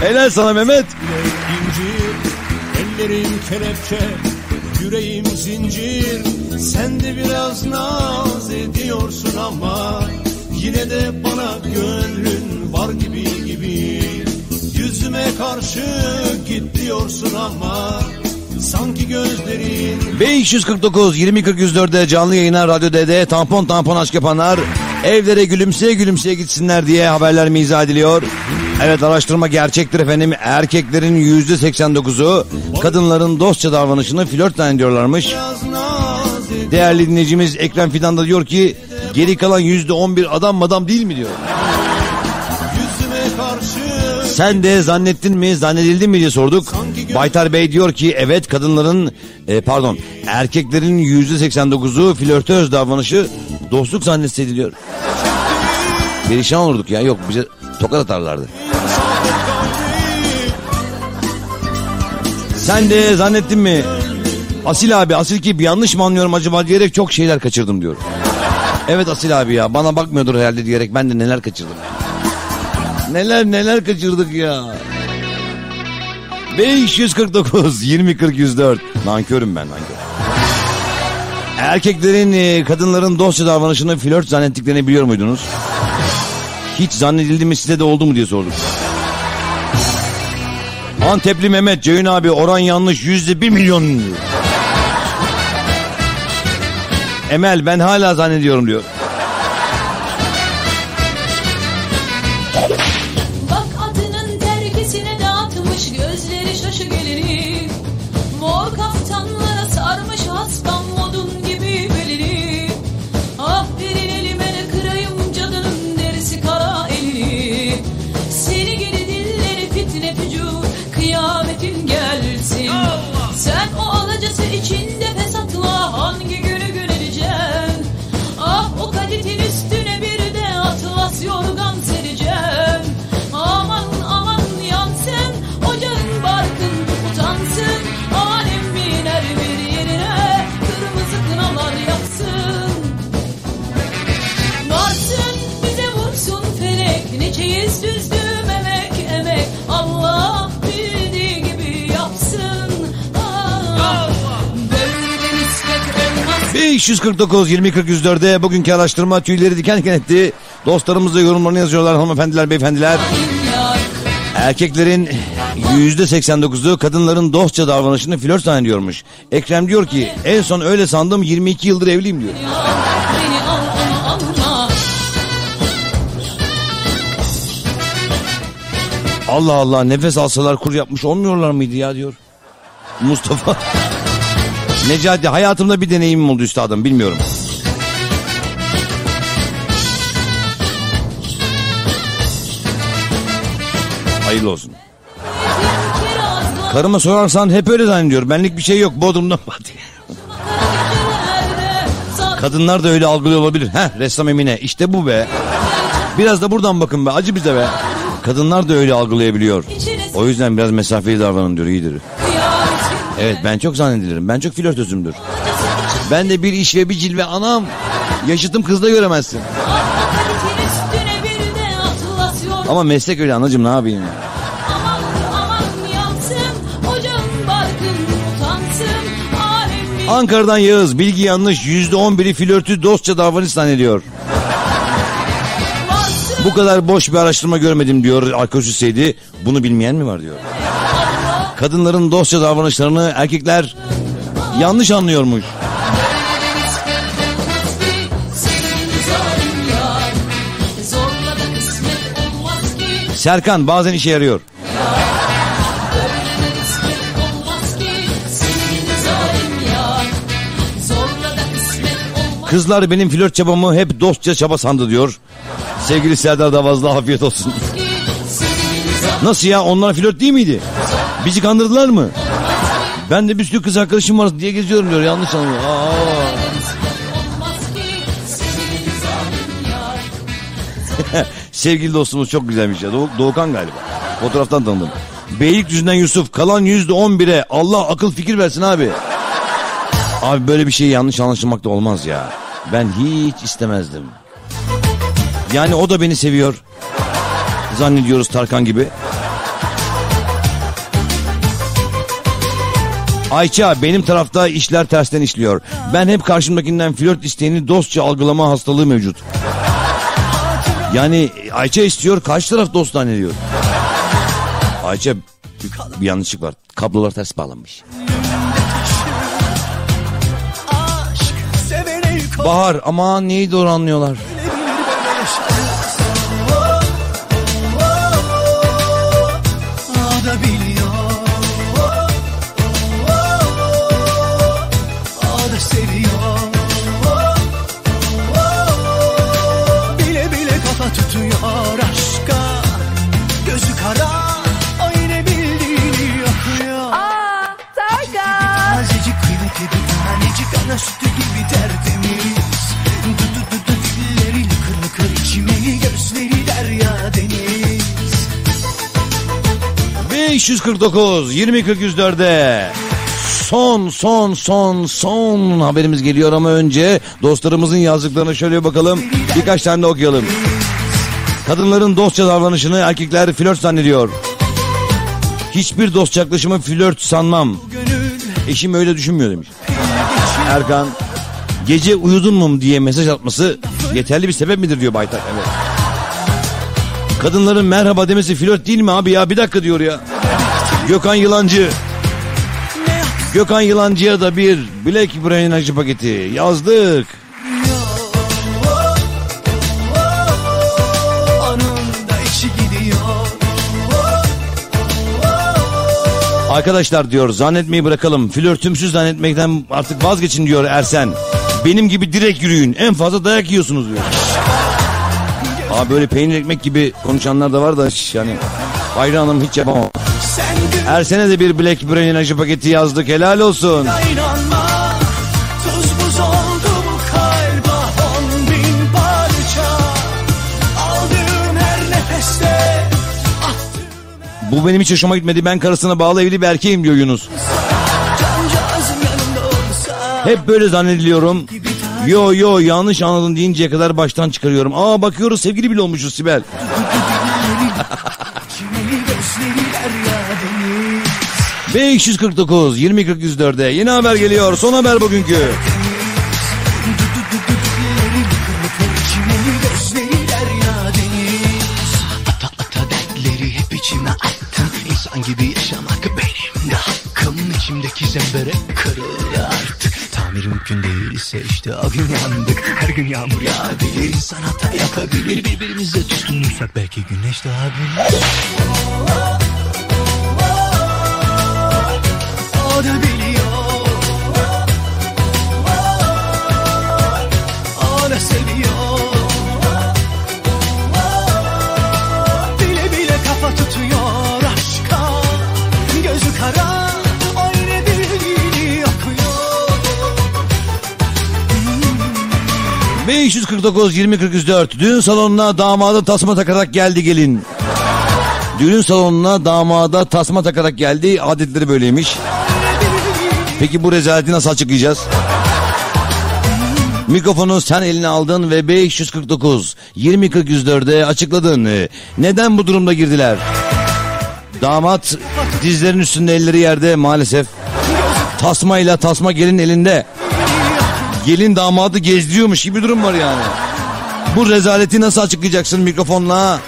Helal sana Mehmet. Ellerim kelepçe Yüreğim zincir Sen de biraz naz ediyorsun ama Yine de bana gönlün var gibi gibi Yüzüme karşı git diyorsun ama Sanki gözlerin 549 20 40 104'de canlı yayına Radyo D'de tampon tampon aşk yapanlar evlere gülümseye gülümseye gitsinler diye haberler mizah ediliyor. Evet araştırma gerçektir efendim. Erkeklerin %89'u kadınların dostça davranışını flört zannediyorlarmış. Değerli dinleyicimiz Ekrem Fidan da diyor ki geri kalan %11 adam madam değil mi diyor. Sen de zannettin mi zannedildin mi diye sorduk. Baytar Bey diyor ki evet kadınların e, pardon erkeklerin %89'u flörtöz davranışı dostluk zannediliyor. Perişan olurduk ya yok bize tokat atarlardı. Sen de zannettin mi? Asil abi Asil ki yanlış mı anlıyorum acaba diyerek çok şeyler kaçırdım diyor. Evet Asil abi ya bana bakmıyordur herhalde diyerek ben de neler kaçırdım. Neler neler kaçırdık ya. 549 20 40 104 nankörüm ben nankör. Erkeklerin e, kadınların dostça davranışını flört zannettiklerini biliyor muydunuz? Hiç zannedildi mi size de oldu mu diye sorduk. Antepli Mehmet Ceyhun abi oran yanlış yüzde bir milyon. Emel ben hala zannediyorum diyor. 549 20 40 104'de bugünkü araştırma tüyleri diken diken etti. Dostlarımız da yorumlarını yazıyorlar hanımefendiler beyefendiler. Erkeklerin yüzde 89'u kadınların dostça davranışını flört zannediyormuş. Ekrem diyor ki en son öyle sandım 22 yıldır evliyim diyor. Allah Allah nefes alsalar kur yapmış olmuyorlar mıydı ya diyor. Mustafa. Necati hayatımda bir deneyimim oldu üstadım bilmiyorum. Hayırlı olsun. Karıma sorarsan hep öyle zannediyor. Benlik bir şey yok. Bodrum'dan batı. Kadınlar da öyle algılıyor olabilir. Heh ressam Emine işte bu be. Biraz da buradan bakın be acı bize be. Kadınlar da öyle algılayabiliyor. O yüzden biraz mesafeli davranın diyor iyidir. Evet ben çok zannedilirim. Ben çok flörtözümdür. Ben de bir iş ve bir cilve anam. Yaşıtım kızda göremezsin. Ama meslek öyle anacığım ne yapayım ya. Ankara'dan Yağız bilgi yanlış yüzde on biri flörtü dostça davranış zannediyor. Bu kadar boş bir araştırma görmedim diyor Alkoş Hüseydi. Bunu bilmeyen mi var diyor. Kadınların dostça davranışlarını erkekler yanlış anlıyormuş. Serkan bazen işe yarıyor. Kızlar benim flört çabamı hep dostça çaba sandı diyor. Sevgili Serdar Davazlı afiyet olsun. Nasıl ya onlar flört değil miydi? Bizi kandırdılar mı? Ben de bir sürü kız arkadaşım var diye geziyorum diyor yanlış anlıyor. Sevgili dostumuz çok güzelmiş ya. Doğu- Doğukan galiba. Fotoğraftan tanıdım. Beylikdüzü'nden Yusuf kalan yüzde on bire Allah akıl fikir versin abi. Abi böyle bir şey yanlış anlaşılmak da olmaz ya. Ben hiç istemezdim. Yani o da beni seviyor. Zannediyoruz Tarkan gibi. Ayça benim tarafta işler tersten işliyor. Ben hep karşımdakinden flört isteğini dostça algılama hastalığı mevcut. Yani Ayça istiyor karşı taraf dost zannediyor. Ayça bir, bir yanlışlık var. Kablolar ters bağlanmış. Bahar aman neyi doğru anlıyorlar. 549 20 40 104'e son son son son haberimiz geliyor ama önce dostlarımızın yazdıklarına şöyle bakalım birkaç tane de okuyalım. Kadınların dostça davranışını erkekler flört zannediyor. Hiçbir dost yaklaşımı flört sanmam. Eşim öyle düşünmüyor demiş. Erkan gece uyudun mu diye mesaj atması yeterli bir sebep midir diyor Baytar. Evet. Kadınların merhaba demesi flört değil mi abi ya bir dakika diyor ya. Gökhan Yılancı. Gökhan Yılancı'ya da bir Black Brain acı paketi yazdık. Arkadaşlar diyor zannetmeyi bırakalım. Flörtümsüz zannetmekten artık vazgeçin diyor Ersen. Benim gibi direkt yürüyün. En fazla dayak yiyorsunuz diyor. Abi böyle peynir ekmek gibi konuşanlar da var da şş, yani hayranım hiç yapamam. Ersen'e de bir Black Brain acı paketi yazdık. Helal olsun. İnanma bu her nefeste benim hiç hoşuma gitmedi. Ben karısına bağlı evli bir erkeğim diyor Yunus. Hep böyle zannediliyorum. Yo yo yanlış anladın deyinceye kadar baştan çıkarıyorum. Aa bakıyoruz sevgili bile olmuşuz Sibel. Çineli gözleri derya deniz 549 20 40 104'e yeni haber geliyor. Son haber bugünkü. Gibi yaşamak benim de hakkım İçimdeki zembere değilse işte o gün yandık. Her gün yağmur yağabilir insan hata yapabilir. Birbirimize tutunursak belki güneş doğabilir O da biliyor 549 20 44 düğün salonuna damada tasma takarak geldi gelin. Düğün salonuna damada tasma takarak geldi. Adetleri böyleymiş. Peki bu rezaleti nasıl açıklayacağız? Mikrofonu sen eline aldın ve 549 20 44'e açıkladın. Neden bu durumda girdiler? Damat dizlerin üstünde elleri yerde maalesef. Tasmayla tasma gelin elinde. Gelin damadı gezdiriyormuş gibi durum var yani. Bu rezaleti nasıl açıklayacaksın mikrofonla?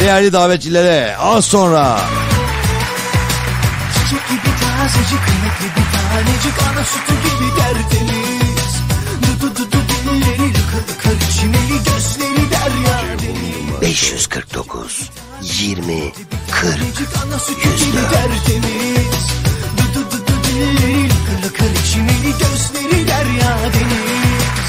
Değerli davetçilere az sonra. Çiçek gibi tazecik kıymetli bir tanecik Ana sütü gibi tertemiz Dudu dudu dilleri lıkır lıkır çimeli gözleri derya deniz 549 20 40 Ana sütü gibi tertemiz Dudu dudu dilleri lıkır lıkır çimeli gözleri derya deniz.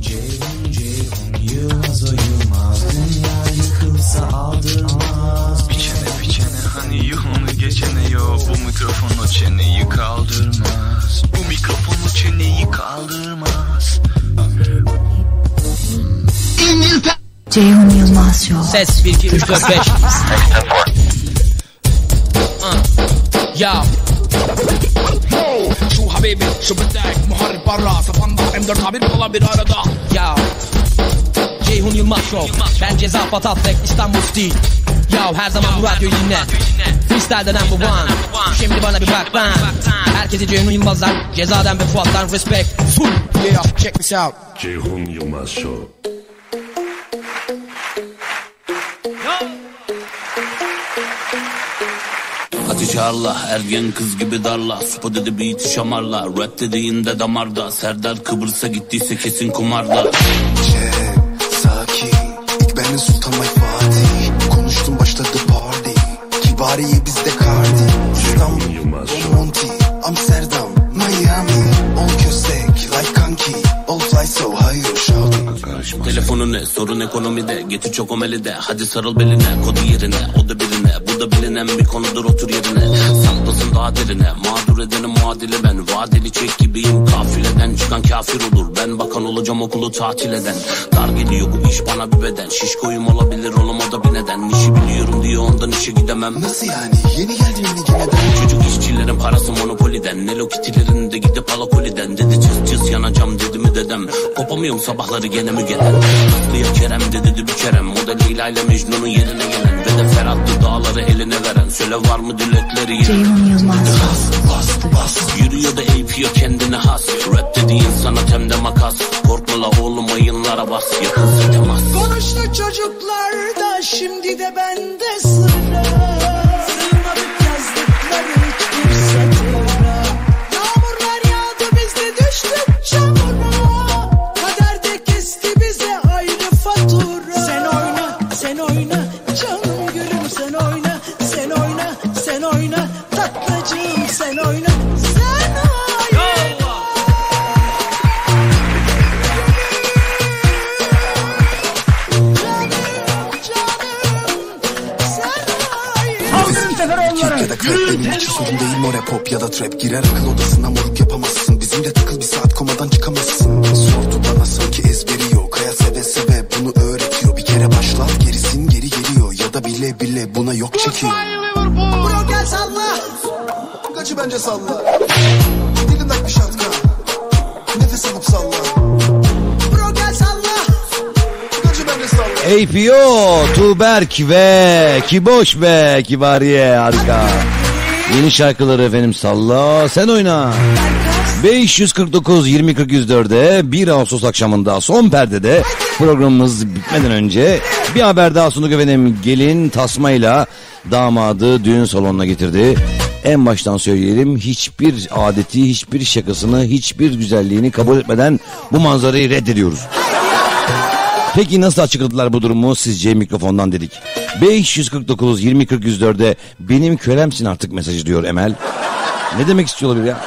Ceyhun Ceyhun Yılmaz o Yılmaz Dünya yıkılsa aldırmaz Biçene biçene hani yolunu geçene yo Bu mikrofon o çeneyi kaldırmaz. Bu mikrofon o çeneyi kaldırmaz Ceyhun Yılmaz Show. Ses 1 2 3 4 5. Ya. Şu habibi şu bedek muharip barra safanda M4 habir falan bir arada. Ya. Ceyhun Yılmaz Show. Ben ceza patat tek İstanbul Stil. Ya her zaman bu radyoyu dinle. Freestyle denen bu one. Şimdi bana bir bak ben. Herkese Ceyhun Yılmaz'dan, Ceza'dan ve Fuat'tan respect. Full. Yeah, check this out. Ceyhun Yılmaz Show. Hatice Allah ergen kız gibi darla. Supa dedi beat şamarla. Rap dediğinde damarda. Serdar Kıbrıs'a gittiyse kesin kumarda. Sakin. İlk benim Sultan Mike Fatih Konuştum başladı party. Kibariye bizde kardi İstanbul, Monty. Amsterdam, Miami. All köstek, like kanki. All fly so high, shout Telefonu ne? Sorun ekonomide. Getir çok omelide. Hadi sarıl beline. Kodu yerine. O da birine Bu da bilinen bir konudur otur yerine. Saklasın daha derine Mağdur edenin muadili ben. Vadeli çek gibiyim Kafileden çıkan kafir olur. Ben bakan olacağım okulu tatil eden. Dar geliyor bu iş bana bir beden. Şişkoyum olabilir oğlum o da bir neden. İşi biliyorum diye ondan işe gidemem. Nasıl yani? Yeni geldin yeni gemiden Çocuk işçilerin parası monopoliden. Nelo kitilerin de gidip alakoliden. Dedi cız cız yanacağım dedi mi dedem. Kopamıyorum sabahları gene mügeden Aslıya Kerem de dedi bir kerem. O da Leyla ile Mecnun'un yerine gelen. Ve de Ferhat'lı dağları eline veren. Söyle var mı dilekleri yerine Ceyhun Yılmaz Yürüyor da eğitiyor kendine has. Rap dediğin sanat hem de makas. Korkma la oğlum ayınlara bas. Yakınsa temas Konuştu çocuklar da şimdi de bende sıra ya da trap Girer akıl odasına moruk yapamazsın. Bizimle takıl bir saat komadan çıkamazsın. Sordu bana sanki ezberi yok. Hayat seve seve bunu öğretiyor. Bir kere başlar gerisin geri geliyor. Ya da bile bile buna yok çekiyor. Bro gel salla. Kaçı bence salla. Dilinden bir şatkan Nefes alıp salla. Bro gel salla. Kaçı bence salla. APO, Tuğberk ve Kiboş ve Kibariye harika. Yeni şarkıları efendim salla sen oyna. 549 20 404'e 1 Ağustos akşamında son perdede programımız bitmeden önce bir haber daha sunduk efendim. Gelin tasmayla damadı düğün salonuna getirdi. En baştan söyleyelim hiçbir adeti, hiçbir şakasını, hiçbir güzelliğini kabul etmeden bu manzarayı reddediyoruz. Peki nasıl açıkladılar bu durumu sizce mikrofondan dedik. 549 20 404'e benim kölemsin artık mesajı diyor Emel. Ne demek istiyor olabilir ya?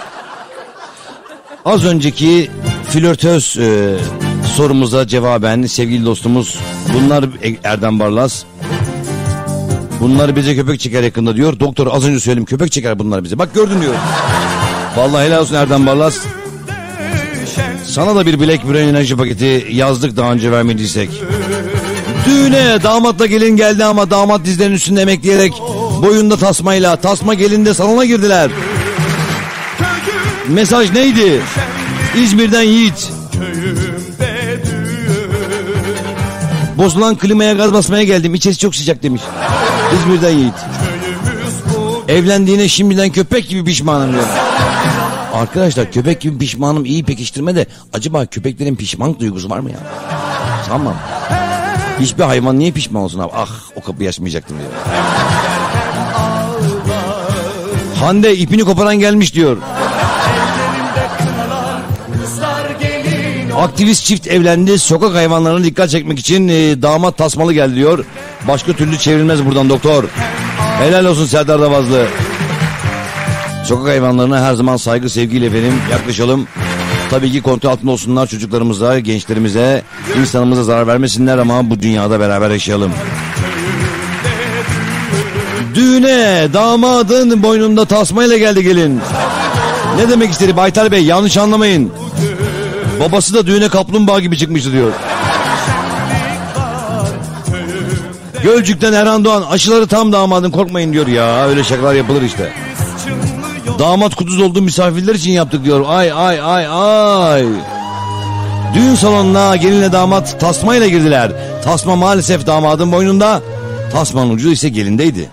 Az önceki flörtöz e, sorumuza cevaben sevgili dostumuz bunlar E- Erdem Barlas. Bunlar bize köpek çeker yakında diyor. Doktor az önce söyledim köpek çeker bunlar bize. Bak gördün diyor. Vallahi helal olsun Erdem Barlas. Sana da bir Black Brain enerji paketi yazdık daha önce vermediysek. Düğüne damatla gelin geldi ama damat dizlerinin üstünde emekleyerek boyunda tasmayla tasma gelinde salona girdiler. Mesaj neydi? İzmir'den Yiğit. Bozulan klimaya gaz basmaya geldim. İçerisi çok sıcak demiş. İzmir'den Yiğit. Evlendiğine şimdiden köpek gibi pişmanım diyor. Arkadaşlar köpek gibi pişmanım iyi pekiştirme de acaba köpeklerin pişman duygusu var mı ya? Tamam. Hiçbir hayvan niye pişman olsun abi? Ah o kapıyı açmayacaktım diyor. Hande ipini koparan gelmiş diyor. Aktivist çift evlendi. Sokak hayvanlarına dikkat çekmek için e, damat tasmalı geldi diyor. Başka türlü çevrilmez buradan doktor. Helal olsun Serdar Davazlı. Sokak hayvanlarına her zaman saygı sevgiyle efendim yaklaşalım. Tabii ki kontrol altında olsunlar çocuklarımıza, gençlerimize, insanımıza zarar vermesinler ama bu dünyada beraber yaşayalım. Düğüne damadın boynunda tasmayla geldi gelin. Ne demek istedi Baytar Bey yanlış anlamayın. Babası da düğüne kaplumbağa gibi çıkmıştı diyor. Gölcük'ten Erhan Doğan aşıları tam damadın korkmayın diyor ya öyle şakalar yapılır işte. Damat kuduz olduğu misafirler için yaptık diyor. Ay ay ay ay. Düğün salonuna gelinle damat tasmayla girdiler. Tasma maalesef damadın boynunda. Tasmanın ucu ise gelindeydi.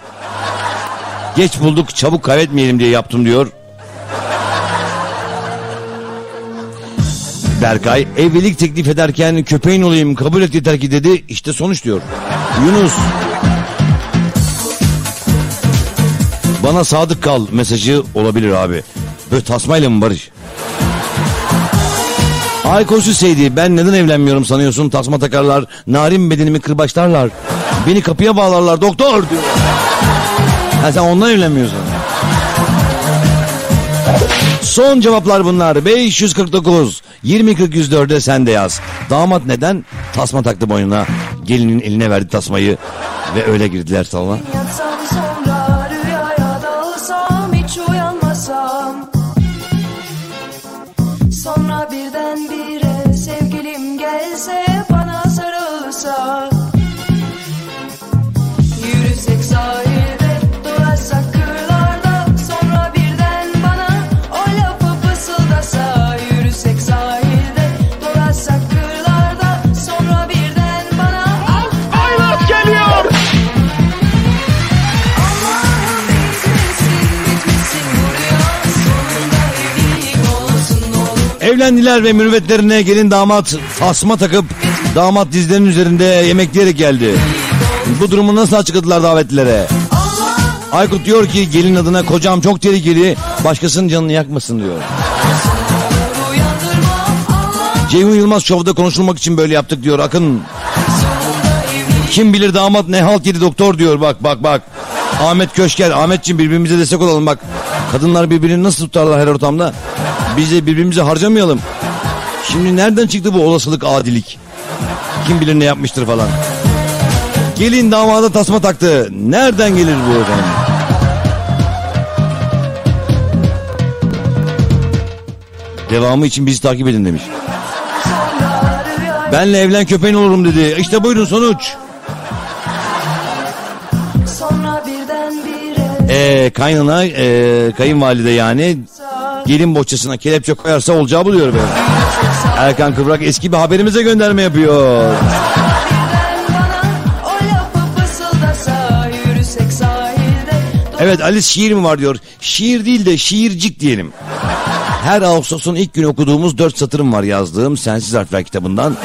Geç bulduk çabuk kaybetmeyelim diye yaptım diyor. Berkay evlilik teklif ederken köpeğin olayım kabul et yeter ki dedi. İşte sonuç diyor. Yunus. Bana sadık kal mesajı olabilir abi. Böyle tasmayla mı Barış? Ay koşu Seydi ben neden evlenmiyorum sanıyorsun tasma takarlar narin bedenimi kırbaçlarlar beni kapıya bağlarlar doktor diyor. Ha sen ondan evlenmiyorsun. Son cevaplar bunlar 549 2040 104'e sen de yaz. Damat neden? Tasma taktı boynuna gelinin eline verdi tasmayı ve öyle girdiler salona. Evlendiler ve mürüvvetlerine gelin damat tasma takıp damat dizlerinin üzerinde yemekleyerek geldi. Bu durumu nasıl açıkladılar davetlilere? Aykut diyor ki gelin adına kocam çok tehlikeli başkasının canını yakmasın diyor. Ceyhun Yılmaz şovda konuşulmak için böyle yaptık diyor Akın. Kim bilir damat ne halt yedi doktor diyor bak bak bak. Ahmet Köşker, Ahmetciğim birbirimize destek olalım bak. Kadınlar birbirini nasıl tutarlar her ortamda? Biz de birbirimizi harcamayalım. Şimdi nereden çıktı bu olasılık adilik? Kim bilir ne yapmıştır falan. Gelin damada tasma taktı. Nereden gelir bu efendim? Devamı için bizi takip edin demiş. Benle evlen köpeğin olurum dedi. İşte buyurun sonuç. Ee, kaynana, ee, kayınvalide yani gelin bohçasına kelepçe koyarsa olacağı buluyor be. Erkan Kıvrak eski bir haberimize gönderme yapıyor. Evet Alice şiir mi var diyor. Şiir değil de şiircik diyelim. Her Ağustos'un ilk günü okuduğumuz dört satırım var yazdığım Sensiz Harfler kitabından.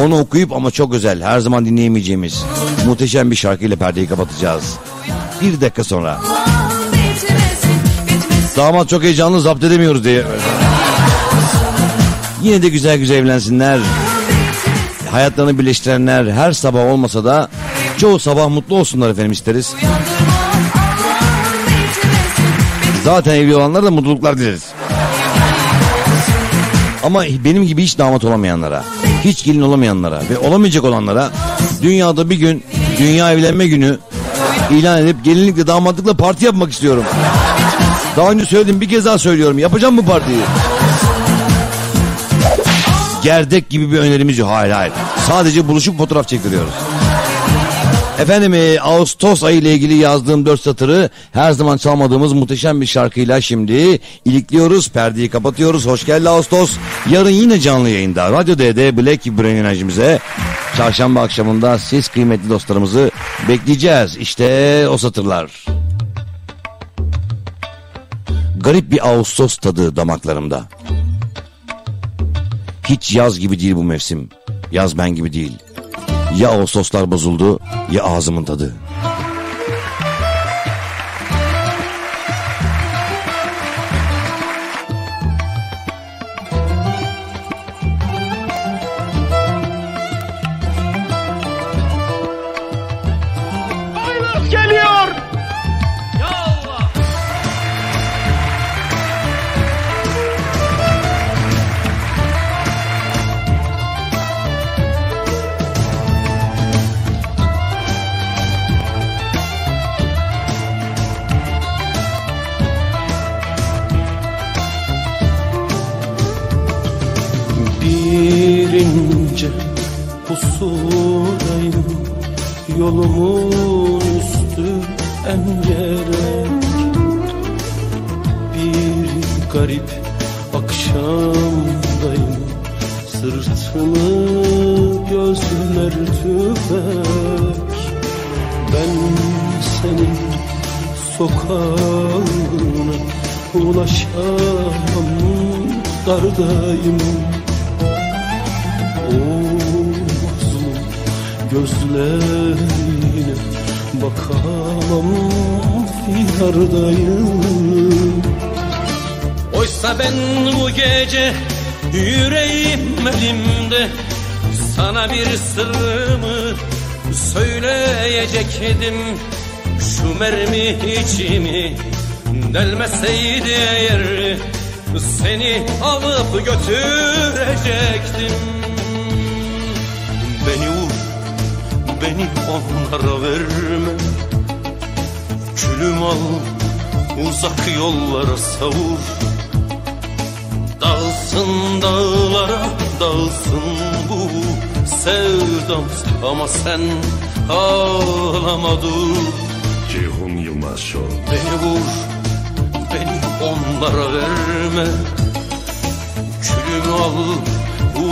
Onu okuyup ama çok özel, her zaman dinleyemeyeceğimiz muhteşem bir şarkıyla perdeyi kapatacağız. Bir dakika sonra. Damat çok heyecanlı zapt edemiyoruz diye. Yine de güzel güzel evlensinler. Hayatlarını birleştirenler her sabah olmasa da çoğu sabah mutlu olsunlar efendim isteriz. Zaten evli olanlara da mutluluklar dileriz. Ama benim gibi hiç damat olamayanlara, hiç gelin olamayanlara ve olamayacak olanlara dünyada bir gün dünya evlenme günü ilan edip gelinlikle damatlıkla parti yapmak istiyorum. Daha önce söyledim bir kez daha söylüyorum. Yapacağım bu partiyi. Gerdek gibi bir önerimiz yok. Hayır hayır. Sadece buluşup fotoğraf çektiriyoruz. Efendim e, Ağustos ayı ile ilgili yazdığım dört satırı her zaman çalmadığımız muhteşem bir şarkıyla şimdi ilikliyoruz. Perdeyi kapatıyoruz. Hoş geldin Ağustos. Yarın yine canlı yayında Radyo D'de Black Brain enerjimize çarşamba akşamında siz kıymetli dostlarımızı bekleyeceğiz. İşte o satırlar. Garip bir Ağustos tadı damaklarımda. Hiç yaz gibi değil bu mevsim. Yaz ben gibi değil. Ya Ağustoslar bozuldu ya ağzımın tadı. Götürecektim. Beni vur, beni onlara verme. Külüm al, uzak yollara savur. Dağılsın dağlara, dağılsın bu sevdam. Ama sen ağlama dur. Ceyhun Yılmaz Show. Beni vur, beni onlara verme Al,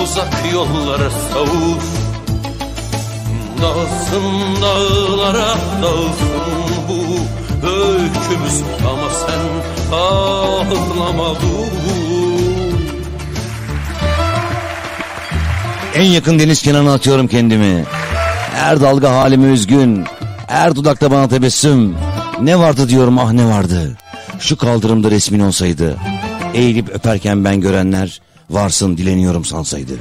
uzak yollara savur Dağılsın dağlara, dağılsın bu öykümüz Ama sen ağlama En yakın deniz kenarına atıyorum kendimi. Her dalga halime üzgün. Her dudakta bana tebessüm. Ne vardı diyorum ah ne vardı. Şu kaldırımda resmin olsaydı. Eğilip öperken ben görenler varsın dileniyorum sansaydı.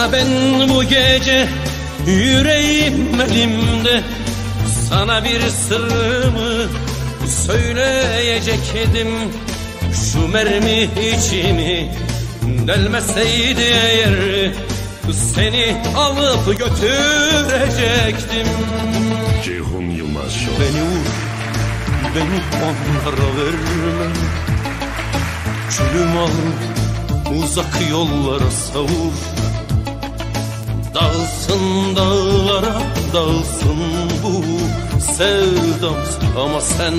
Oysa ben bu gece yüreğim elimde. Sana bir sırrımı söyleyecektim. Şu mermi içimi delmeseydi eğer Seni alıp götürecektim. Ceyhun Yılmaz Show. Beni vur, beni onlara verme Külüm al, uzak yollara savur Dağılsın dağlara, dağılsın bu sevdam. Ama sen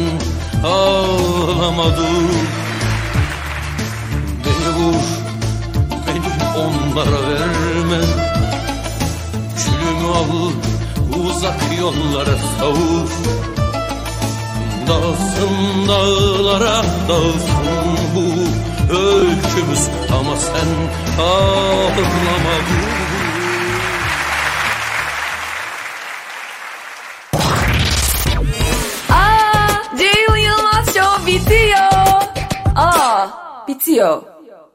ağlama dur Beni vur, beni onlara verme. Külümü al, uzak yollara savur. Dağılsın dağlara, dağılsın bu öykümüz Ama sen ağlama dur